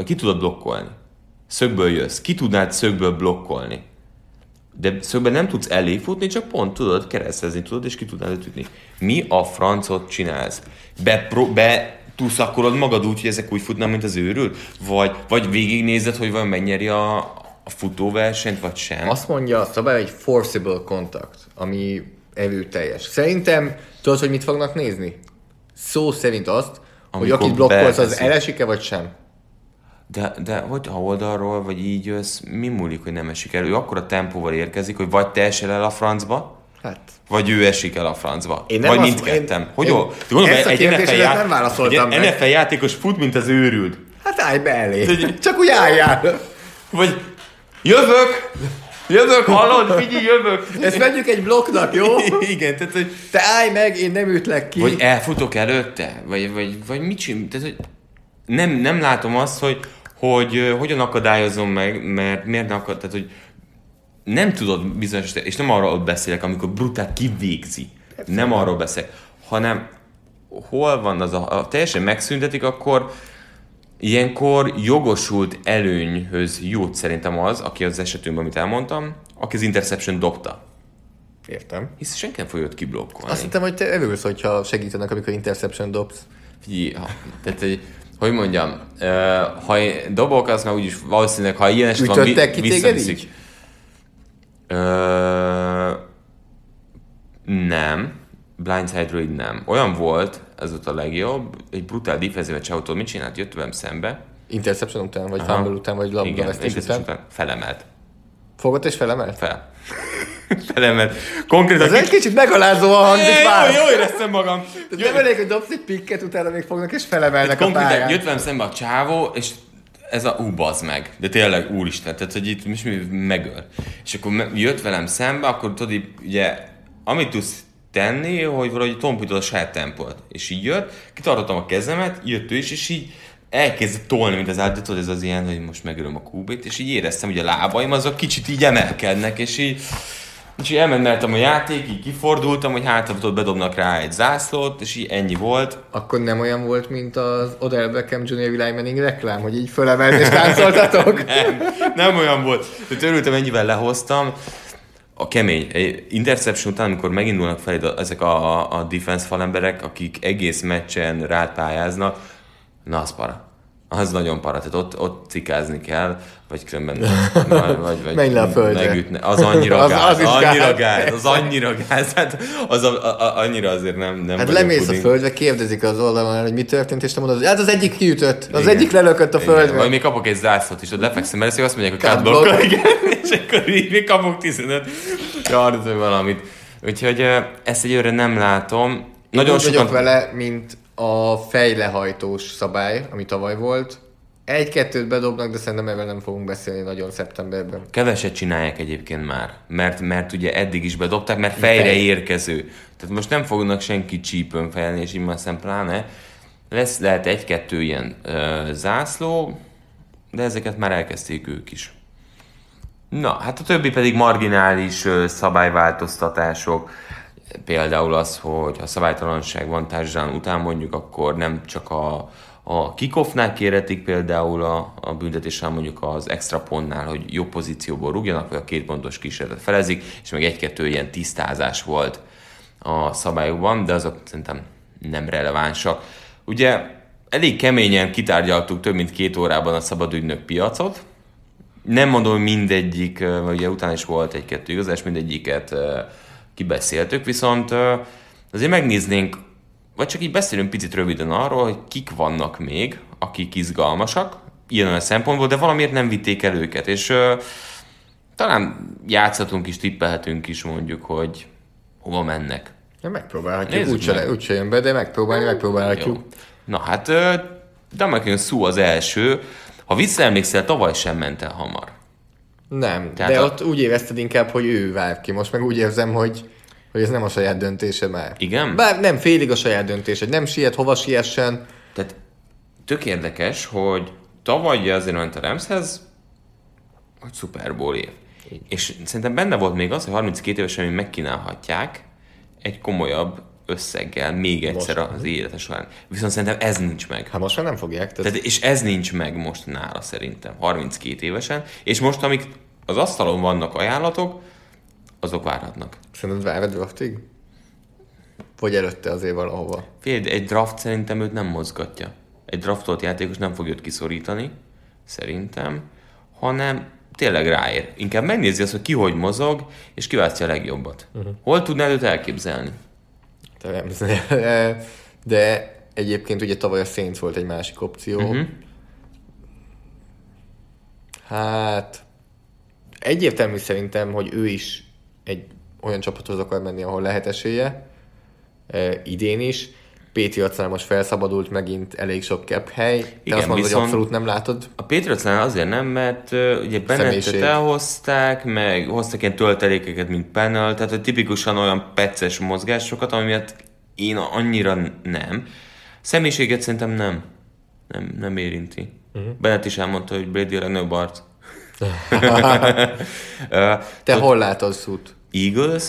vagy ki tudod blokkolni. Szögből jössz, ki tudnád szögből blokkolni. De szögben nem tudsz elé futni, csak pont tudod, keresztezni tudod, és ki tudnád őt ütni. Mi a francot csinálsz? Be, be túlszakkolod magad úgy, hogy ezek úgy futnak, mint az őrült? Vagy, vagy végignézed, hogy van megnyeri a, a futóversenyt, vagy sem? Azt mondja a szabály, hogy forcible contact, ami erőteljes. Szerintem tudod, hogy mit fognak nézni? Szó szerint azt, hogy Amikor akit blokkolsz, az elesik-e vagy sem. De, de hogy ha oldalról, vagy így jössz, mi múlik, hogy nem esik el? Ő akkor a tempóval érkezik, hogy vagy te esel el a francba, Hát, vagy ő esik el a francba. Én nem vagy mindketten. én- Hogy én- jó? Te gondolom, ezt a egy NFL, já- nem válaszoltam egy. NFL játékos fut, mint az őrült. hát állj be elé. Csak úgy álljál. Vagy jövök, Jövök, hallod? Figyelj, jövök! Ezt vegyük egy blokknak, jó? Igen, tehát, hogy, Te állj meg, én nem ütlek ki. vagy elfutok előtte, vagy, vagy, vagy mit csinál, tehát, hogy nem, nem látom azt, hogy, hogy hogyan akadályozom meg, mert miért ne akad, tehát, hogy nem tudod bizonyos, és nem arról beszélek, amikor brutál kivégzi. Nem arról beszélek, hanem hol van az a, a teljesen megszüntetik, akkor ilyenkor jogosult előnyhöz jut szerintem az, aki az esetünkben, amit elmondtam, aki az interception dobta. Értem. Hisz senki nem fogja őt kiblokkolni. Azt hittem, hogy te örülsz, hogyha segítenek, amikor interception dobsz. Figyelj, ha, tehát, hogy, hogy mondjam, ha én dobok, az már úgyis valószínűleg, ha ilyen eset van, Ütöttek ki visszaviszik. Ö, nem. Blindside így nem. Olyan volt, ez volt a legjobb, egy brutál defensíve csáutól mit csinált? Jött velem szembe. Interception után, vagy fumble után, vagy labda után. után felemelt. Fogott és felemelt? Fel. felemelt. Konkrétan Ez egy kicsit megalázóan hangzik már. jó, jó éreztem magam. Ez nem elég, hogy dobsz egy pikket, utána még fognak és felemelnek a Konkrétan pályán. jött velem szembe a csávó, és ez a ú, bazd meg. De tényleg, úristen, tehát, hogy itt most mi megöl. És akkor jött velem szembe, akkor tudod, ugye, amit tudsz tenni, hogy valahogy tompítod a saját tempót. És így jött, kitartottam a kezemet, jött ő is, és így elkezdett tolni, mint az tudod, ez az ilyen, hogy most megölöm a kúbét, és így éreztem, hogy a lábaim azok kicsit így emelkednek, és így és így elmeneltem a játék, így kifordultam, hogy hát tudod, bedobnak rá egy zászlót, és így ennyi volt. Akkor nem olyan volt, mint az Odell Beckham Jr. Eli Manning reklám, hogy így fölemelt és táncoltatok? nem, nem olyan volt. De örültem, ennyivel lehoztam. A kemény. Interception után, amikor megindulnak fel ezek a, a defense falemberek, akik egész meccsen rád pályáznak, na az para. Az nagyon para, tehát ott, ott cikázni kell, vagy különben vagy, vagy, vagy Menj le a földre. megütne. Az annyira Az- gáz, az is annyira gáz. gáz, az annyira gáz, hát az a, a, annyira azért nem, nem Hát lemész a puding. földre, kérdezik az oldalon, hogy mi történt, és te mondod, hát az egyik kiütött, az Igen. egyik lelökött a Igen. földre. Vagy még kapok egy zászlót is, ott lefekszem, mert azt mondják, hogy Cut igen, és akkor így még kapok 15 yardot, valamit. Úgyhogy ezt egyőre nem látom. Nagyon sokan... vele, mint a fejlehajtós szabály, ami tavaly volt. Egy-kettőt bedobnak, de szerintem erről nem fogunk beszélni nagyon szeptemberben. Keveset csinálják egyébként már, mert, mert ugye eddig is bedobták, mert fejre Fej. érkező. Tehát most nem fognak senki csípőn fejelni, és így már szem pláne. Lesz, lehet egy-kettő ilyen ö, zászló, de ezeket már elkezdték ők is. Na, hát a többi pedig marginális ö, szabályváltoztatások. Például az, hogy ha szabálytalanság van társadalom után mondjuk, akkor nem csak a, a kickoffnál kérhetik például a, a büntetés, hanem mondjuk az extra pontnál, hogy jobb pozícióból rúgjanak, vagy a két pontos kísérletet felezik, és meg egy-kettő ilyen tisztázás volt a szabályokban, de azok szerintem nem relevánsak. Ugye elég keményen kitárgyaltuk több mint két órában a szabadügynök piacot, nem mondom, hogy mindegyik, ugye utána is volt egy-kettő igazás, mindegyiket kibeszéltük, viszont azért megnéznénk, vagy csak így beszélünk picit röviden arról, hogy kik vannak még, akik izgalmasak, ilyen a szempontból, de valamiért nem vitték el őket, és talán játszhatunk is, tippelhetünk is mondjuk, hogy hova mennek. Ja, megpróbálhatjuk, úgyse, meg. úgyse jön be, de megpróbálni, megpróbálhatjuk. Jó. Na hát, Damakin Szú az első. Ha visszaemlékszel, tavaly sem ment el hamar. Nem, Tehát de a- ott úgy érezted inkább, hogy ő vár ki. Most meg úgy érzem, hogy, hogy ez nem a saját döntése már. Igen? Bár nem félig a saját döntése, nem siet, hova siessen. Tehát tök érdekes, hogy tavaly azért ment a Ramshez, hogy Super Bowl év. És szerintem benne volt még az, hogy 32 évesen még megkínálhatják egy komolyabb összeggel még egyszer az élete során. Viszont szerintem ez nincs meg. Hát most már nem fogják. Tehát, Tehát, és ez nincs meg most nála szerintem, 32 évesen. És most, amik az asztalon vannak ajánlatok, azok várhatnak. Szerinted vár a draftig? Vagy előtte azért valahova? Figyelj, egy draft szerintem őt nem mozgatja. Egy draftolt játékos nem fog őt kiszorítani, szerintem, hanem tényleg ráér. Inkább megnézi azt, hogy ki hogy mozog, és kiválasztja a legjobbat. Uh-huh. Hol tudnád őt elképzelni? De, de egyébként ugye tavaly a Saints volt egy másik opció. Uh-huh. Hát egyértelmű szerintem, hogy ő is egy olyan csapathoz akar menni, ahol lehet esélye, e, idén is, Patriotsnál most felszabadult megint elég sok cap hely. Te Igen, azt mondod, hogy abszolút nem látod. A Patriotsnál azért nem, mert uh, ugye Bennettet elhozták, meg hoztak ilyen töltelékeket, mint Pennel, tehát hogy tipikusan olyan pecces mozgásokat, ami miatt én annyira nem. Személyiséget szerintem nem. Nem, nem érinti. Mhm. Uh-huh. Bennett is elmondta, hogy Brady a legnagyobb arc. Te hol látod szút? Eagles,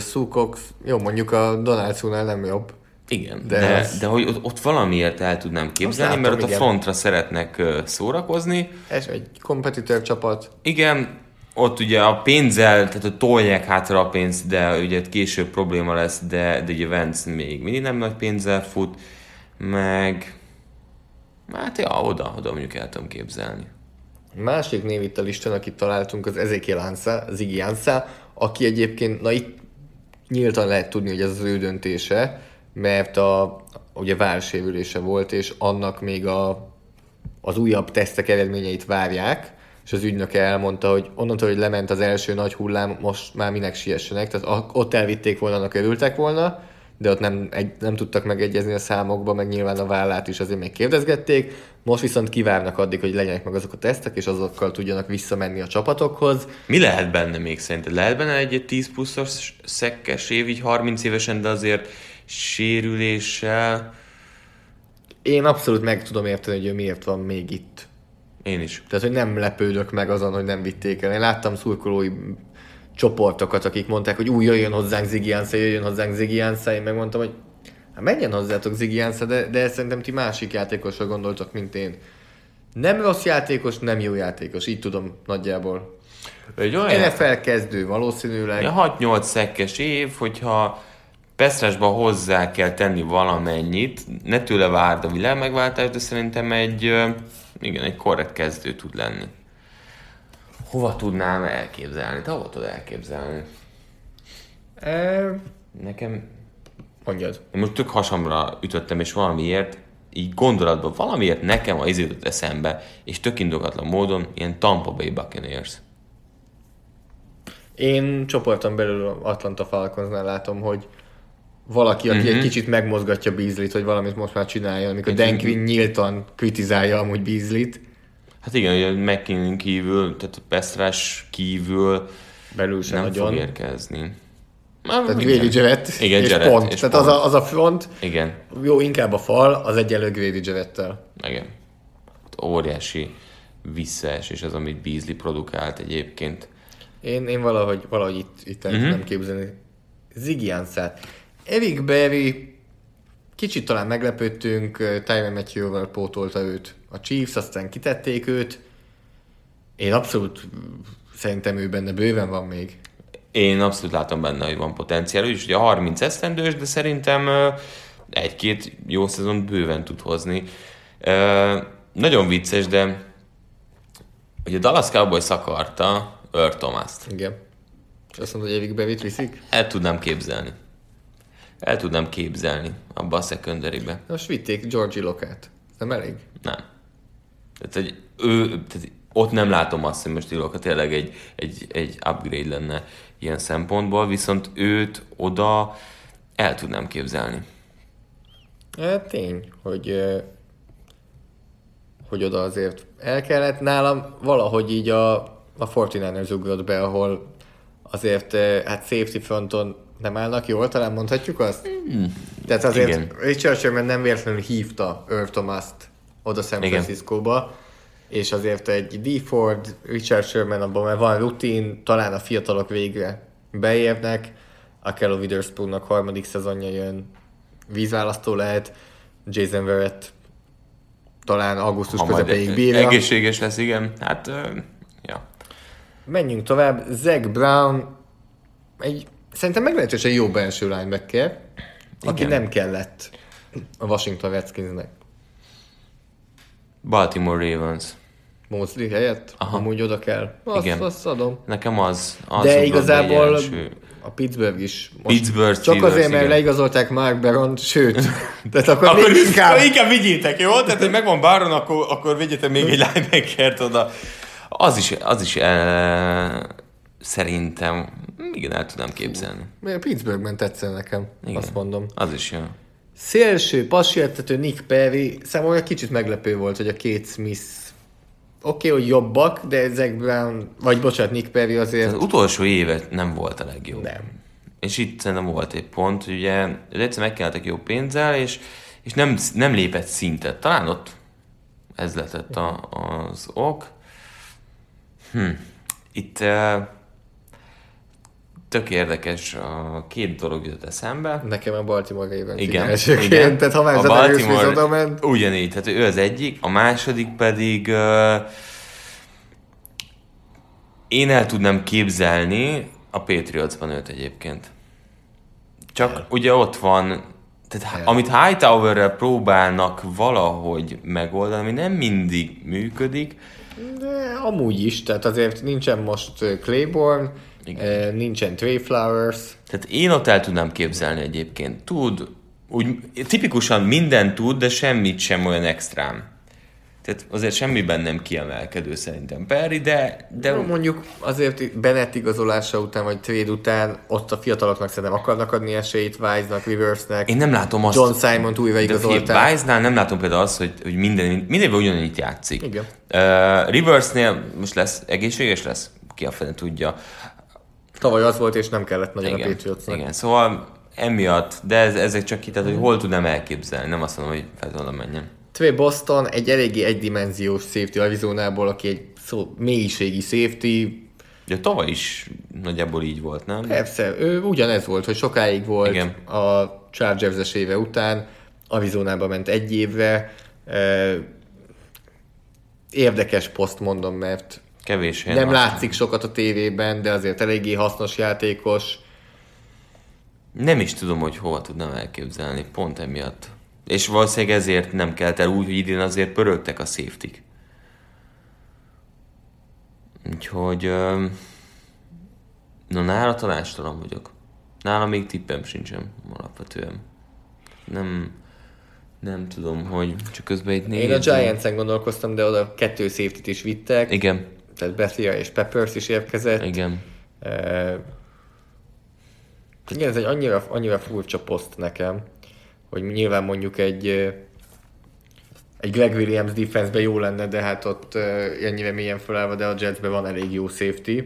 Sue Cox, jó, mondjuk a Donaldsonál nem jobb. Igen, De de, ez- de hogy ott, ott valamiért el tudnám képzelni, látom, mert ott a igen. frontra szeretnek szórakozni. Ez egy kompetitív csapat. Igen, ott ugye a pénzzel, tehát hogy tolják hátra a pénzt, de ugye később probléma lesz, de, de ugye Vance még mindig nem nagy pénzzel fut, meg hát ja, oda, oda mondjuk el tudom képzelni. Másik név itt a listán, akit találtunk, az Ezekiel Ansah, Ziggy Ansah, aki egyébként, na itt nyíltan lehet tudni, hogy ez az ő döntése, mert a, ugye vársérülése volt, és annak még a, az újabb tesztek eredményeit várják, és az ügynök elmondta, hogy onnantól, hogy lement az első nagy hullám, most már minek siessenek, tehát ott elvitték volna, annak örültek volna, de ott nem, egy, nem tudtak megegyezni a számokba, meg nyilván a vállát is azért még kérdezgették. Most viszont kivárnak addig, hogy legyenek meg azok a tesztek, és azokkal tudjanak visszamenni a csapatokhoz. Mi lehet benne még szerinted? Lehet benne egy 10 pluszos szekkes év, így 30 évesen, de azért sérüléssel? Én abszolút meg tudom érteni, hogy ő miért van még itt. Én is. Tehát, hogy nem lepődök meg azon, hogy nem vitték el. Én láttam szurkolói csoportokat, akik mondták, hogy új, jöjjön hozzánk Ziggy jöjjön hozzánk Ziggy. Én megmondtam, hogy hát menjen hozzátok Ziggy de, de szerintem ti másik játékosra gondoltok, mint én. Nem rossz játékos, nem jó játékos. Így tudom nagyjából. Egy olyan, NFL kezdő valószínűleg. Ja, 6-8 szekkes év, hogyha Pesztrásba hozzá kell tenni valamennyit, ne tőle várd a világ megváltást, de szerintem egy, igen, egy korrekt kezdő tud lenni. Hova tudnám elképzelni? Te hova tudod elképzelni? E, Nekem, mondjad. én most tök hasamra ütöttem, és valamiért, így gondolatban, valamiért nekem az jutott eszembe, és tök indokatlan módon, ilyen Tampa Bay Buccaneers. Én csoporton belül Atlanta Falconsnál látom, hogy valaki, aki Mhm. uh-huh. egy kicsit megmozgatja Beasley-t, hogy valamit most már csináljon, amikor Dan Quinn nyíltan kritizálja amúgy Beasley-t, Hát igen, ugye McKinnon kívül, tehát a Pestrás kívül belül sem nem nagyon. fog érkezni. Tehát Igen. Grady Jarrett Igen, és Jarrett pont. és Tehát pont. Az, a, az a front, Igen, jó, inkább a fal, az egyenlő Grady Jarrettel. igen. Ott óriási visszaesés az, amit Beasley produkált egyébként. Én, én valahogy, valahogy itt, itt el Mhm. tudnám képzelni. Ziggy Ansah. Eric Berry, kicsit talán meglepődtünk, Tyron Matthew-val pótolta őt a Chiefs, aztán kitették őt. Én abszolút szerintem ő benne bőven van még. Én abszolút látom benne, hogy van potenciál. Ő is ugye 30 esztendős, de szerintem egy-két jó szezon bőven tud hozni. Nagyon vicces, de ugye a Dallas Cowboys akarta Earl Thomas-t. Igen. Azt mondod, hogy Eric Berry-t viszik? El tudnám képzelni. El tudnám képzelni abba a secondary-be. Most vitték Georgie Lokát. Nem elég? Nem. Tehát, hogy ő, tehát ott nem látom azt, hogy most Iloka tényleg egy, egy, egy upgrade lenne ilyen szempontból, viszont őt oda el tudnám képzelni. E, tény, hogy, hogy oda azért el kellett. Nálam valahogy így a, a 49ers ugrott be, ahol azért hát safety fronton nem állnak jól, talán mondhatjuk azt? Tehát azért igen. Richard Sherman nem véletlenül hívta Earl Thomas-t oda San Igen. Francisco-ba, és azért egy D. Ford, Richard Sherman abban már van rutin, talán a fiatalok végre beérnek, a Kello Witherspoonnak harmadik szezonja jön, vízválasztó lehet, Jason Verrett talán augusztus Ha közepéig bírja. egészséges lesz, igen. Hát, ja. Menjünk tovább. Zach Brown egy szerintem meglehetősen jó belső linebacker, aki Igen. nem kellett a Washington Redskinsnek. Baltimore Ravens. Mosley helyett, Aha. amúgy oda kell. Azt, Igen. azt adom. Nekem az, az De igazából a Pittsburgh is. Most Pittsburgh csak Steelers, azért, mert igen. leigazolták Mark Baron, sőt, tehát akkor, Akkor még inkább... inkább, inkább vigyétek, jó? Tehát, hogy megvan Baron, akkor, akkor vigyetek még egy linebackert oda. Az is, az is eh, szerintem igen, el tudnám képzelni. Mert Pittsburghben tetszene nekem, Igen. azt mondom. Az is jó. Szélső, passértető Nick Perry, számomra kicsit meglepő volt, hogy a két Smith oké, okay, hogy jobbak, de Brown, vagy bocsánat, Nick Perry azért Az utolsó évet nem volt a legjobb. nem. És itt szerintem volt egy pont, hogy ugye ő egyszer megkeltek jó pénzzel, és, és nem, nem lépett szintet. Talán ott ez lett a, az ok. Hm. Itt uh, tök érdekes, a két dolog jutott eszembe. Nekem a Baltimore Ravens Igen, elsőként, igen. tehát ha már A Baltimore oda ment, ugyanígy, tehát ő az egyik, a második pedig uh, én el tudnám képzelni a Patriotsban őt egyébként. Csak El. ugye ott van, tehát El. amit Hightowerrel próbálnak valahogy megoldani, ami nem mindig működik, de amúgy is, tehát azért nincsen most Claiborne, Igen. nincsen Trey Flowers, Tehát én ott el tudnám képzelni egyébként. Tud, úgy tipikusan mindent tud, de semmit sem olyan extrám. Tehát azért semmiben nem kiemelkedő szerintem Perry, de, de De mondjuk azért Bennett igazolása után, vagy trade után ott a fiataloknak szerintem akarnak adni esélyt, Wise-nak, Riversnek, én nem látom azt... John Simon-t újra igazolták. Wise-nál nem látom például azt, hogy, hogy minden, mindenben ugyanannyit játszik. Igen. Uh, Riversnél most lesz, egészséges lesz? Ki a fene tudja. Tavaly az volt, és nem kellett nagyon a Igen, Patriotsnak. igen, szóval emiatt, de ez, ezek csak ki, tehát, hogy hol tudnám elképzelni, nem azt mondom, hogy fel menjen. Trey Boston egy eléggé egydimenziós safety Arizonából, aki egy szó, mélységi safety. De tavaly is nagyjából így volt, nem? Persze, ő ugyanez volt, hogy sokáig volt Igen. a Chargers éve után, Arizonába ment egy évre. Érdekes poszt mondom, mert Kevés helyen nem látszik sokat a tévében, de azért eléggé hasznos játékos. Nem is tudom, hogy hova tudnám elképzelni, pont emiatt. És valószínűleg ezért nem kelt el úgy, hogy idén azért pörögtek a safety Úgyhogy... öm, Na, nála tanástalan vagyok. Nála még tippem sincsen, alapvetően. Nem... Nem tudom, hogy csak közben itt Én a Giants-en gondolkoztam, de oda kettő safety-t is vittek, Igen, tehát Bethia és Peppers is érkezett. igen. Uh, igen, ez egy annyira, annyira furcsa poszt nekem, hogy nyilván mondjuk egy egy Greg Williams defense jó lenne, de hát ott uh, ennyire mélyen felállva, de a Jetsben van elég jó safety.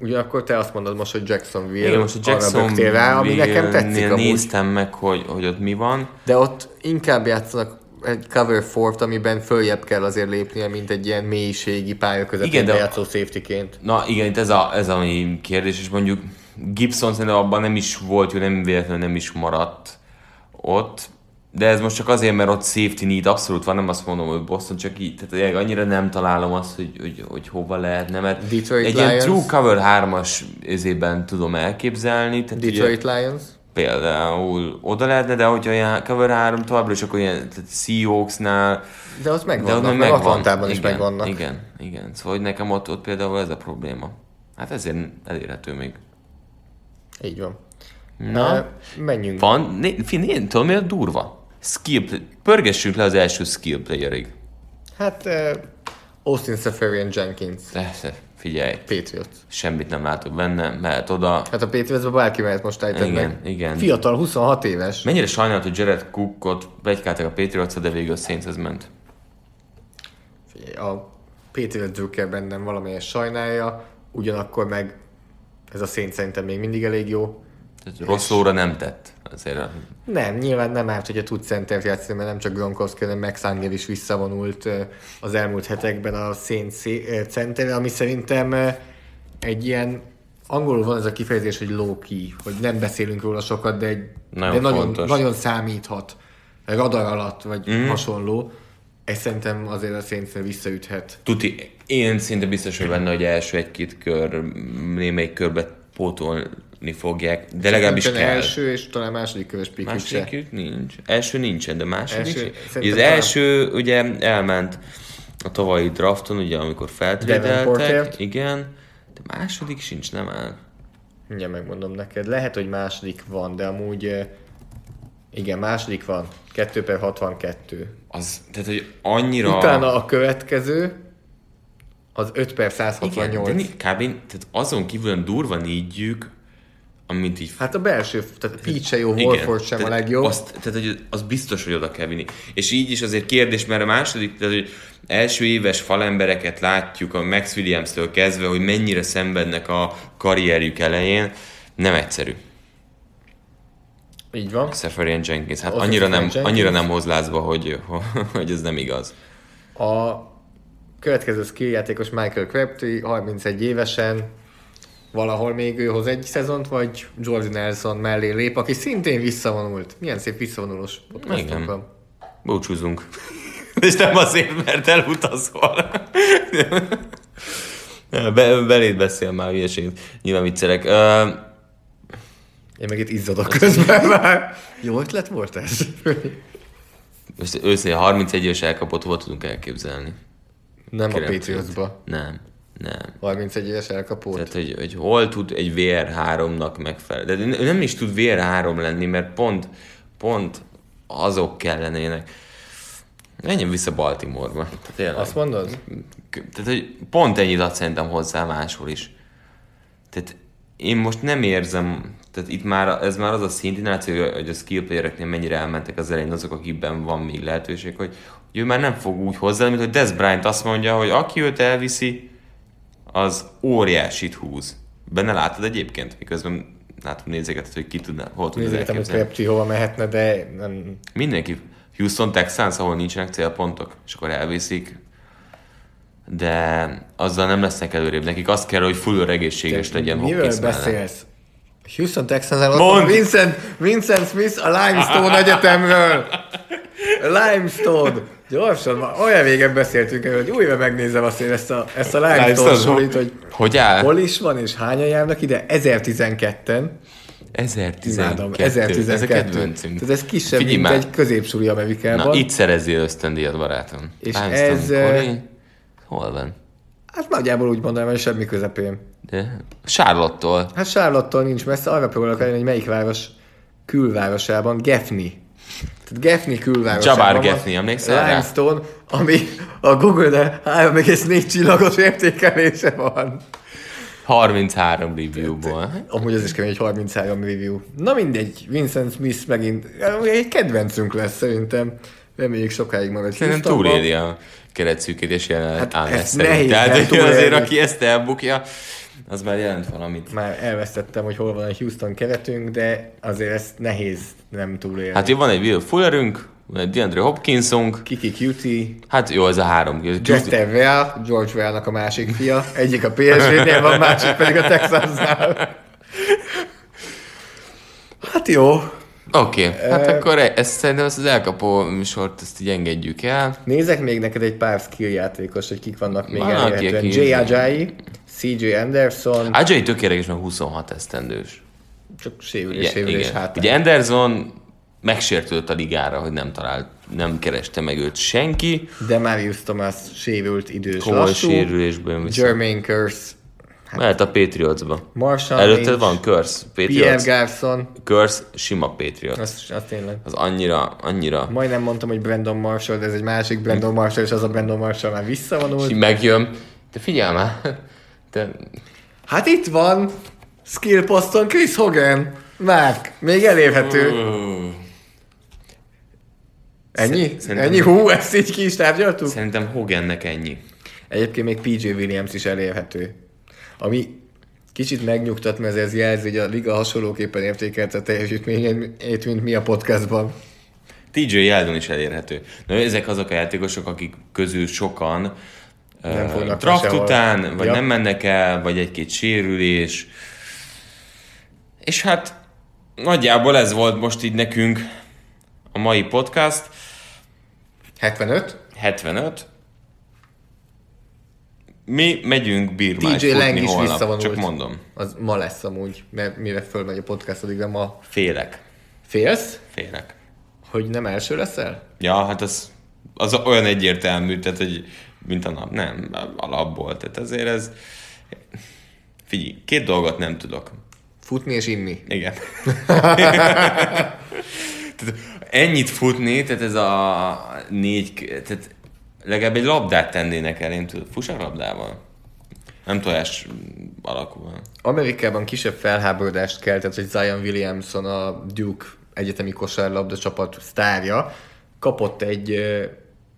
Ugyanakkor te azt mondod most, hogy Jacksonville Igen, most a arra böktél rá, ami nekem tetszik Jacksonville-nél amúgy. néztem meg, hogy, hogy ott mi van. De ott inkább játszanak egy cover fort, amiben följebb kell azért lépnie, mint egy ilyen mélységi pálya között Igen, de- játszó safetyként. Na igen, itt ez a, ez a kérdés, és mondjuk Gibson szerintem abban nem is volt, hogy nem véletlenül nem is maradt ott, de ez most csak azért, mert ott safety need abszolút van, nem azt mondom, hogy Boston csak így, tehát annyira nem találom azt, hogy, hogy, hogy hova lehetne, mert Detroit egy ilyen Lions. true cover 3-as ezében tudom elképzelni, tehát Detroit ugye, Lions? Például oda lehetne, de hogyha ilyen cover 3 továbbra is akkor ilyen Seahawksnál, De ott de megvannak, ott meg megvan. Atlantában is igen, megvannak. Igen, igen. Szóval hogy nekem ott, ott például ez a probléma. Hát ezért elérhető még. Így van. Na, Na, menjünk. van, né, fi, né, tudod mi a durva? Skill, play- pörgessünk le az első skill playerig. Hát uh, Austin Safarian Jenkins, De, de, figyelj, Patriots. semmit nem látok benne, mehet oda. Hát a Patriotsban bárki mehet most Igen, meg. igen. Fiatal, 26 éves. Mennyire sajnálat, hogy Jared Cookot begykáltak a patriots de végül a Saintshez ment. A Patriots drukkel bennem valamilyen sajnálja, ugyanakkor meg ez a szén szerintem még mindig elég jó. Rossz óra nem tett. Azért a- Nem, nyilván nem árt, hogyha tud centert játszani, mert nem csak Gronkowski, hanem Max Angel is visszavonult az elmúlt hetekben a szén centere, ami szerintem egy ilyen angolul van ez a kifejezés, hogy low key, hogy nem beszélünk róla sokat, de, egy, Nagyon de nagyon, fontos. nagyon számíthat radar alatt, vagy mm. hasonló. Ez szerintem azért a szénszer visszaüthet. Tuti, én szinte biztos vagy benne, hogy első egy-két kör, némelyik körbe pótolni fogják, de legalábbis kell. első és talán második körös pikük. Másodikük nincs. Első nincsen, de második. Első- az talán- első ugye elment a tavalyi drafton, ugye amikor feltrédeltek. Igen. De második sincs, nem áll. Mindjárt megmondom neked. Lehet, hogy második van, de amúgy igen, második van. 2 per 62. Az, tehát, hogy annyira... Utána a következő, Az 5 per Igen, 168. de ni- kb. Tehát azon kívül durva négyük, amit így Hát a belső, tehát Pete se jó, Horford sem a legjobb. Azt, tehát, hogy az biztos, hogy oda kell vinni. És így is azért kérdés, mert a második, tehát, hogy első éves falembereket látjuk a Max Williams-től kezdve, hogy mennyire szenvednek a karrierjük elején, nem egyszerű. Így van. Seferian Jenkins, hát a annyira nem, Seferian annyira Jenkins. nem hoz lázba, hogy, hogy ez nem igaz. A következő skill játékos Michael Crabtree, 31 évesen, valahol még ő hoz egy szezont, vagy Jordan Nelson mellé lép, aki szintén visszavonult. Milyen szép visszavonulós podcastunk van. Búcsúzunk. És nem azért, mert elutazol. Be, beléd beszél már hülyeséget. Nyilván viccelek. Uh, Én meg itt izzadok közben már. Jó ötlet volt ez? most őszintén 31 éves elkapott, hol tudunk elképzelni? Nem a Kérem, Patriotsba. Nem, nem. 31 éves elkapott. Tehát, hogy, hogy hol tud egy VR3-nak megfelelni. De nem is tud VR3 lenni, mert pont, pont azok kellenének. Menjen vissza Baltimore-ba. Tényleg. Azt mondod? Tehát, hogy pont ennyit ad szerintem hozzá máshol is. Tehát én most nem érzem, tehát itt már, ez már az a szintináció, hogy a skill playereknél mennyire elmentek az elején azok, akikben van még lehetőség, hogy, hogy ő már nem fog úgy hozzá, mint hogy Des Bryant azt mondja, hogy aki őt elviszi, az óriásit húz. Benne látod egyébként, miközben látom nézegetet, hogy ki tudná, hol tudod Nézzétek, hogy. Crabtree hova mehetne, de nem, Mindenki. Houston Texans, ahol nincsenek célpontok, és akkor elviszik. De azzal nem lesznek előrébb. Nekik azt kell, hogy full egészséges legyen Miről beszélsz? Houston Texans van Vincent, Vincent Smith a Limestone Egyetemről. Limestone. Gyorsan, már olyan régen beszéltünk erről, hogy újra megnézem azt én ezt a, ezt a Limestone Limestone, solit, hogy Hogy áll? hol is van, és hányan járnak ide? 1012-en. 1012. Imádom, Ez a 1012. kedvencünk. Tehát ez kisebb, Figyelj mint már. egy középsúli Amerikában. Na, itt szerezzél ösztöndíjat, barátom. És Limestone, ez, Corey? Hol van? Hát nagyjából úgy mondanám, hogy semmi közepén. De Charlotte-tól. Hát Charlotte-tól nincs messze, arra próbálok elérni, hogy melyik város külvárosában, Gefni. Tehát Gefni külvárosában Jabbar Gefni, emlékszel rá? Limestone, ami a Google-de 3,4 csillagos értékelése van. 33 review-ból. Amúgy az is kemény, hogy 33 review. Na mindegy, Vincent Smith megint egy kedvencünk lesz szerintem. Reméljük sokáig marad Szerintem túléli a keretszűkítés jelenleg Hát állás szerint. nehéz Tehát azért, aki ezt elbukja, az már jelent valamit. Már elvesztettem, hogy hol van a Houston keretünk, de azért ezt nehéz nem túlélni. Hát jó, van egy Will Fullerünk, van egy DeAndre Hopkinsunk, Kiki Cutie, hát jó, ez a három. Jester Vea, George Vea-nak a másik fia. Egyik a PSG-nél van, másik pedig a Texansnál. Hát jó. Oké, okay, hát akkor e- ezt szerintem ezt az elkapó műsort ezt így engedjük el. Nézek még neked egy pár skill játékos, hogy kik vannak még Van, elérhetően. Jay Ajayi, CJ Anderson, Ajay tökéletes, meg 26 esztendős. csak sérülés, sérülés hátán. Ugye Anderson megsértődött a ligára, hogy nem talált, nem kereste meg őt senki. De Marius Thomas sérült idős Komoly lassú. sérülésből viszont. Jermaine Curse, Mehet a Patriotsba. Marshall Előtte Lynch, van Curse, Pierre Patriots. Garson, Curse, sima Patriot. az, az tényleg. Az annyira, annyira Majdnem mondtam, hogy Brandon Marshall, de ez egy másik Brandon Marshall, és az a Brandon Marshall már visszavonult. így megjön. De figyelj már, te Hát itt van, skill poszton Chris Hogan. Mark, még elérhető. Ennyi? Szerintem- Ennyi? Hú, ezt így ki is tárgyaltuk? Szerintem Hogannek ennyi. Egyébként még PJ Williams is elérhető. Ami kicsit megnyugtat, mert ez jelzi, hogy a liga hasonlóképpen értékelte a teljesítményét, mint mi a podcastban. TJ Yeldon is elérhető. Na, ezek azok a játékosok, akik közül sokan Nem fognak draft sehol. után, vagy Ja. nem mennek el, vagy egy-két sérülés. És hát nagyjából ez volt most így nekünk a mai podcast. 75? 75. Mi megyünk bírmányt TJ Lang is holnap, visszavonult. csak mondom. Az ma lesz amúgy, mert mire fölmegy a podcast, addigra ma Félek. félsz, Félek. hogy nem első leszel? Ja, hát az, az olyan egyértelmű, tehát, hogy mint a nap. Nem, alapból. Tehát azért ez... Figyelj, két dolgot nem tudok. Futni és inni. Igen. tehát ennyit futni, tehát ez a négy... Tehát legalább egy labdát tennének el, én tudom. Fuss a labdával? Nem tojás alakú. hanem- Amerikában kisebb felháborodást keltett, hogy Zion Williamson, a Duke egyetemi kosárlabda csapat sztárja, kapott egy,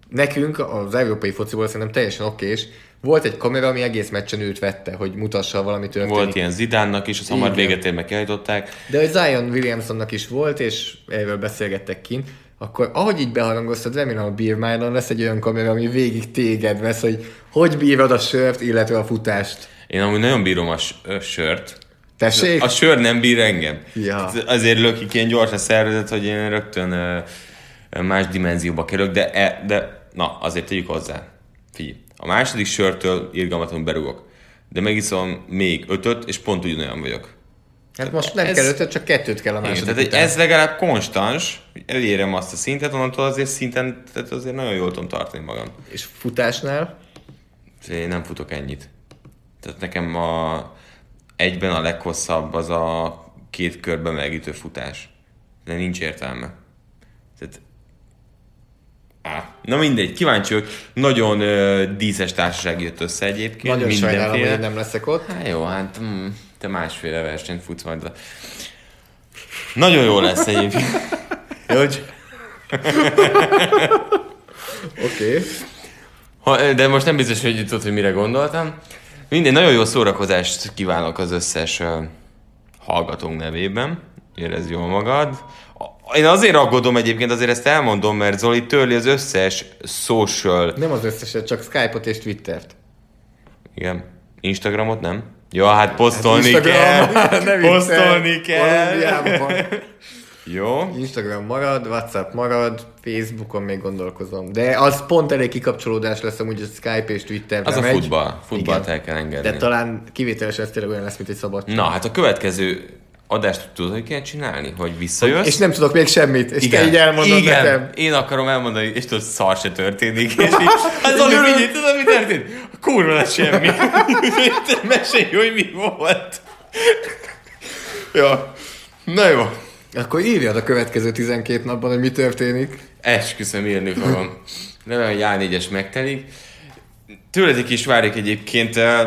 nekünk az európai fociból szerintem teljesen okés, volt egy kamera, ami egész meccsen őt vette, hogy mutassa valami történik. Volt ilyen Zidánnak is, azt hamar véget ér meg kiállították. De hogy Zion Williamsonnak is volt, és erről beszélgettek kint, akkor ahogy így beharangoztad, remélem a Beer Mile-on lesz egy olyan kamera, ami végig téged vesz, hogy hogy bírod a sört, illetve a futást. Én amúgy nagyon bírom a sört. Tessék? A sör nem bír engem. Ja. Azért lökik ilyen gyors a szervezet, hogy én rögtön más dimenzióba kerülök, de, e, de na, azért tegyük hozzá. Figyelj, a második sörtől irgalmatlanul berugok. De megiszom még ötöt, és pont ugyanolyan vagyok. Hát most nem Ez- kell ötöt, csak kettőt kell a Igen, második tehát után. ez legalább konstans, hogy elérem azt a szintet, onnantól azért szinten, tehát azért nagyon jól tudom tartani magam. És futásnál? Én nem futok ennyit. Tehát nekem a, egyben a leghosszabb az a két körben megütő futás. De nincs értelme. Á, na mindegy, kíváncsi vagyok. Nagyon ö, díszes társaság jött össze egyébként. Nagyon sajnálom, hogy mindenféle. én nem leszek ott. Hát jó, hát mm, te másféle versenyt futsz majd. Nagyon jó lesz egyébként. Hogy? Oké. Okay. De most nem biztos, hogy tudod, hogy mire gondoltam. Minden nagyon jó szórakozást kívánok az összes uh, hallgatónk nevében. Érezd jól magad. Én azért aggódom egyébként, azért ezt elmondom, mert Zoli törli az összes social... Nem az összeset, csak Skype-ot és Twittert. Igen. Instagramot nem? Ja, hát posztolni Instagram, kell. ne viccelj. posztolni kell. Jó. Instagram marad, Whatsapp marad, Facebookon még gondolkozom. De az pont elég kikapcsolódás lesz amúgy a Skype és Twitter. Az a megy. futball. Futballt Igen. el kell engedni. De talán kivételes ez tényleg olyan lesz, mint egy szabad. Na, hát a következő adást tudod, hogy kell csinálni? Hogy visszajössz? És nem tudok még semmit, és te így elmondod igen. nekem. Én akarom elmondani, és tudod, szar se történik. És így, hát Zoli, figyelj, tudod, mi történt? Kurva lesz semmi. Te Mesélj, hogy mi volt. ja. Na jó. Akkor írjad a következő 12 napban, hogy mi történik. Esküszöm, írni fogom. Remélem, hogy A4-es megtelik. Tőletek is várjuk egyébként, eh,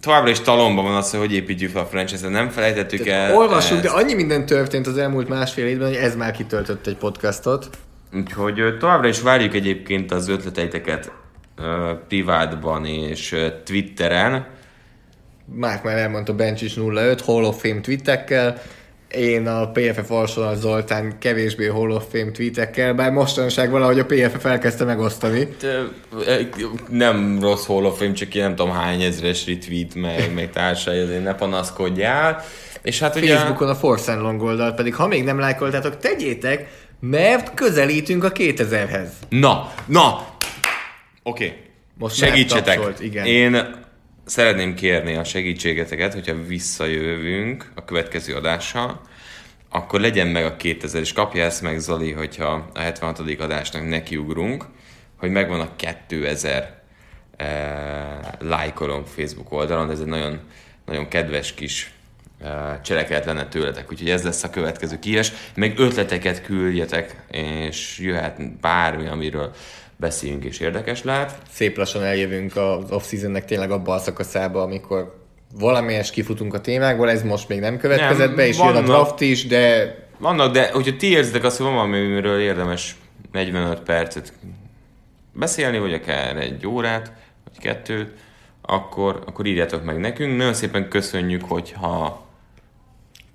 továbbra is talomban van az, hogy hogy építjük fel a franchise-et. Nem felejtettük el. Olvassuk, de ezt. annyi minden történt az elmúlt másfél évben, hogy ez már kitöltött egy podcastot. Úgyhogy továbbra is várjuk egyébként az ötleteiteket privátban és Twitteren. Márk már elmondta Bencsics 05, Hall of Fame tweetekkel, én a PFF Alsonal Zoltán kevésbé Hall of Fame tweetekkel, bár mostanság valahogy a PFF elkezdte megosztani. Ö, Nem rossz Hall of Fame, csak ilyen nem tudom hány ezres retweet, meg, meg társai, azért ne panaszkodjál. És hát ugye... Facebookon a Force and Long oldalt pedig, ha még nem lájkoltátok, tegyétek, mert közelítünk a 2000-hez. Na, na! Oké. Okay. Most Segítsetek. tapsolt, igen. Én szeretném kérni a segítségeteket, hogyha visszajövünk a következő adással, akkor legyen meg a 2000, és kapja ezt meg Zoli, hogyha a 76. adásnak nekiugrunk, hogy megvan a 2000 eh, lájkolónk Facebook oldalon, ez egy nagyon, nagyon kedves kis eh, cselekedet lenne tőletek, úgyhogy ez lesz a következő kies. Meg ötleteket küldjetek, és jöhet bármi, amiről beszéljünk és érdekes lehet. Szép lassan eljövünk az off-seasonnek tényleg abba a szakaszába, amikor valamelyes kifutunk a témákból, ez most még nem következett Nem, be, és jön a vannak. draft is, de Vannak, de hogyha ti érzitek azt, hogy van valami, amiről érdemes 45 percet beszélni, vagy akár egy órát, vagy kettőt, akkor, akkor írjátok meg nekünk. Nagyon szépen köszönjük, hogyha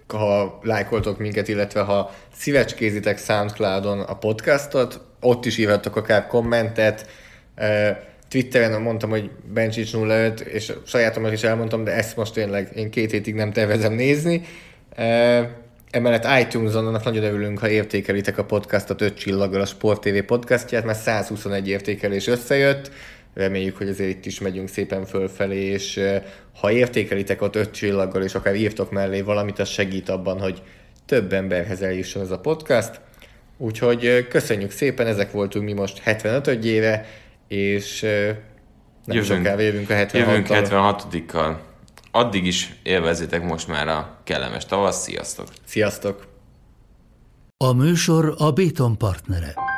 ha lájkoltok minket, illetve ha szívecskézitek Soundcloudon a podcastot, ott is írhatok akár kommentet. Twitteren mondtam, hogy Bencsics 05, és sajátomat is elmondtam, de ezt most tényleg én két hétig nem tervezem nézni. Emellett iTunes-on annak nagyon örülünk, ha értékelitek a podcastot 5 csillaggal a Sport TV podcastját, mert 121 értékelés összejött. Reméljük, hogy azért itt is megyünk szépen fölfelé, és ha értékelitek ott 5 csillaggal, és akár írtok mellé valamit, az segít abban, hogy több emberhez eljusson ez a podcast. Úgyhogy köszönjük szépen, ezek voltunk mi most 75 éve, és nem Jövünk. sokára jövünk a 76 jövünk 76-kal. Addig is élvezzétek most már a kellemes tavasz. Sziasztok! Sziasztok! A műsor a Béton partnere.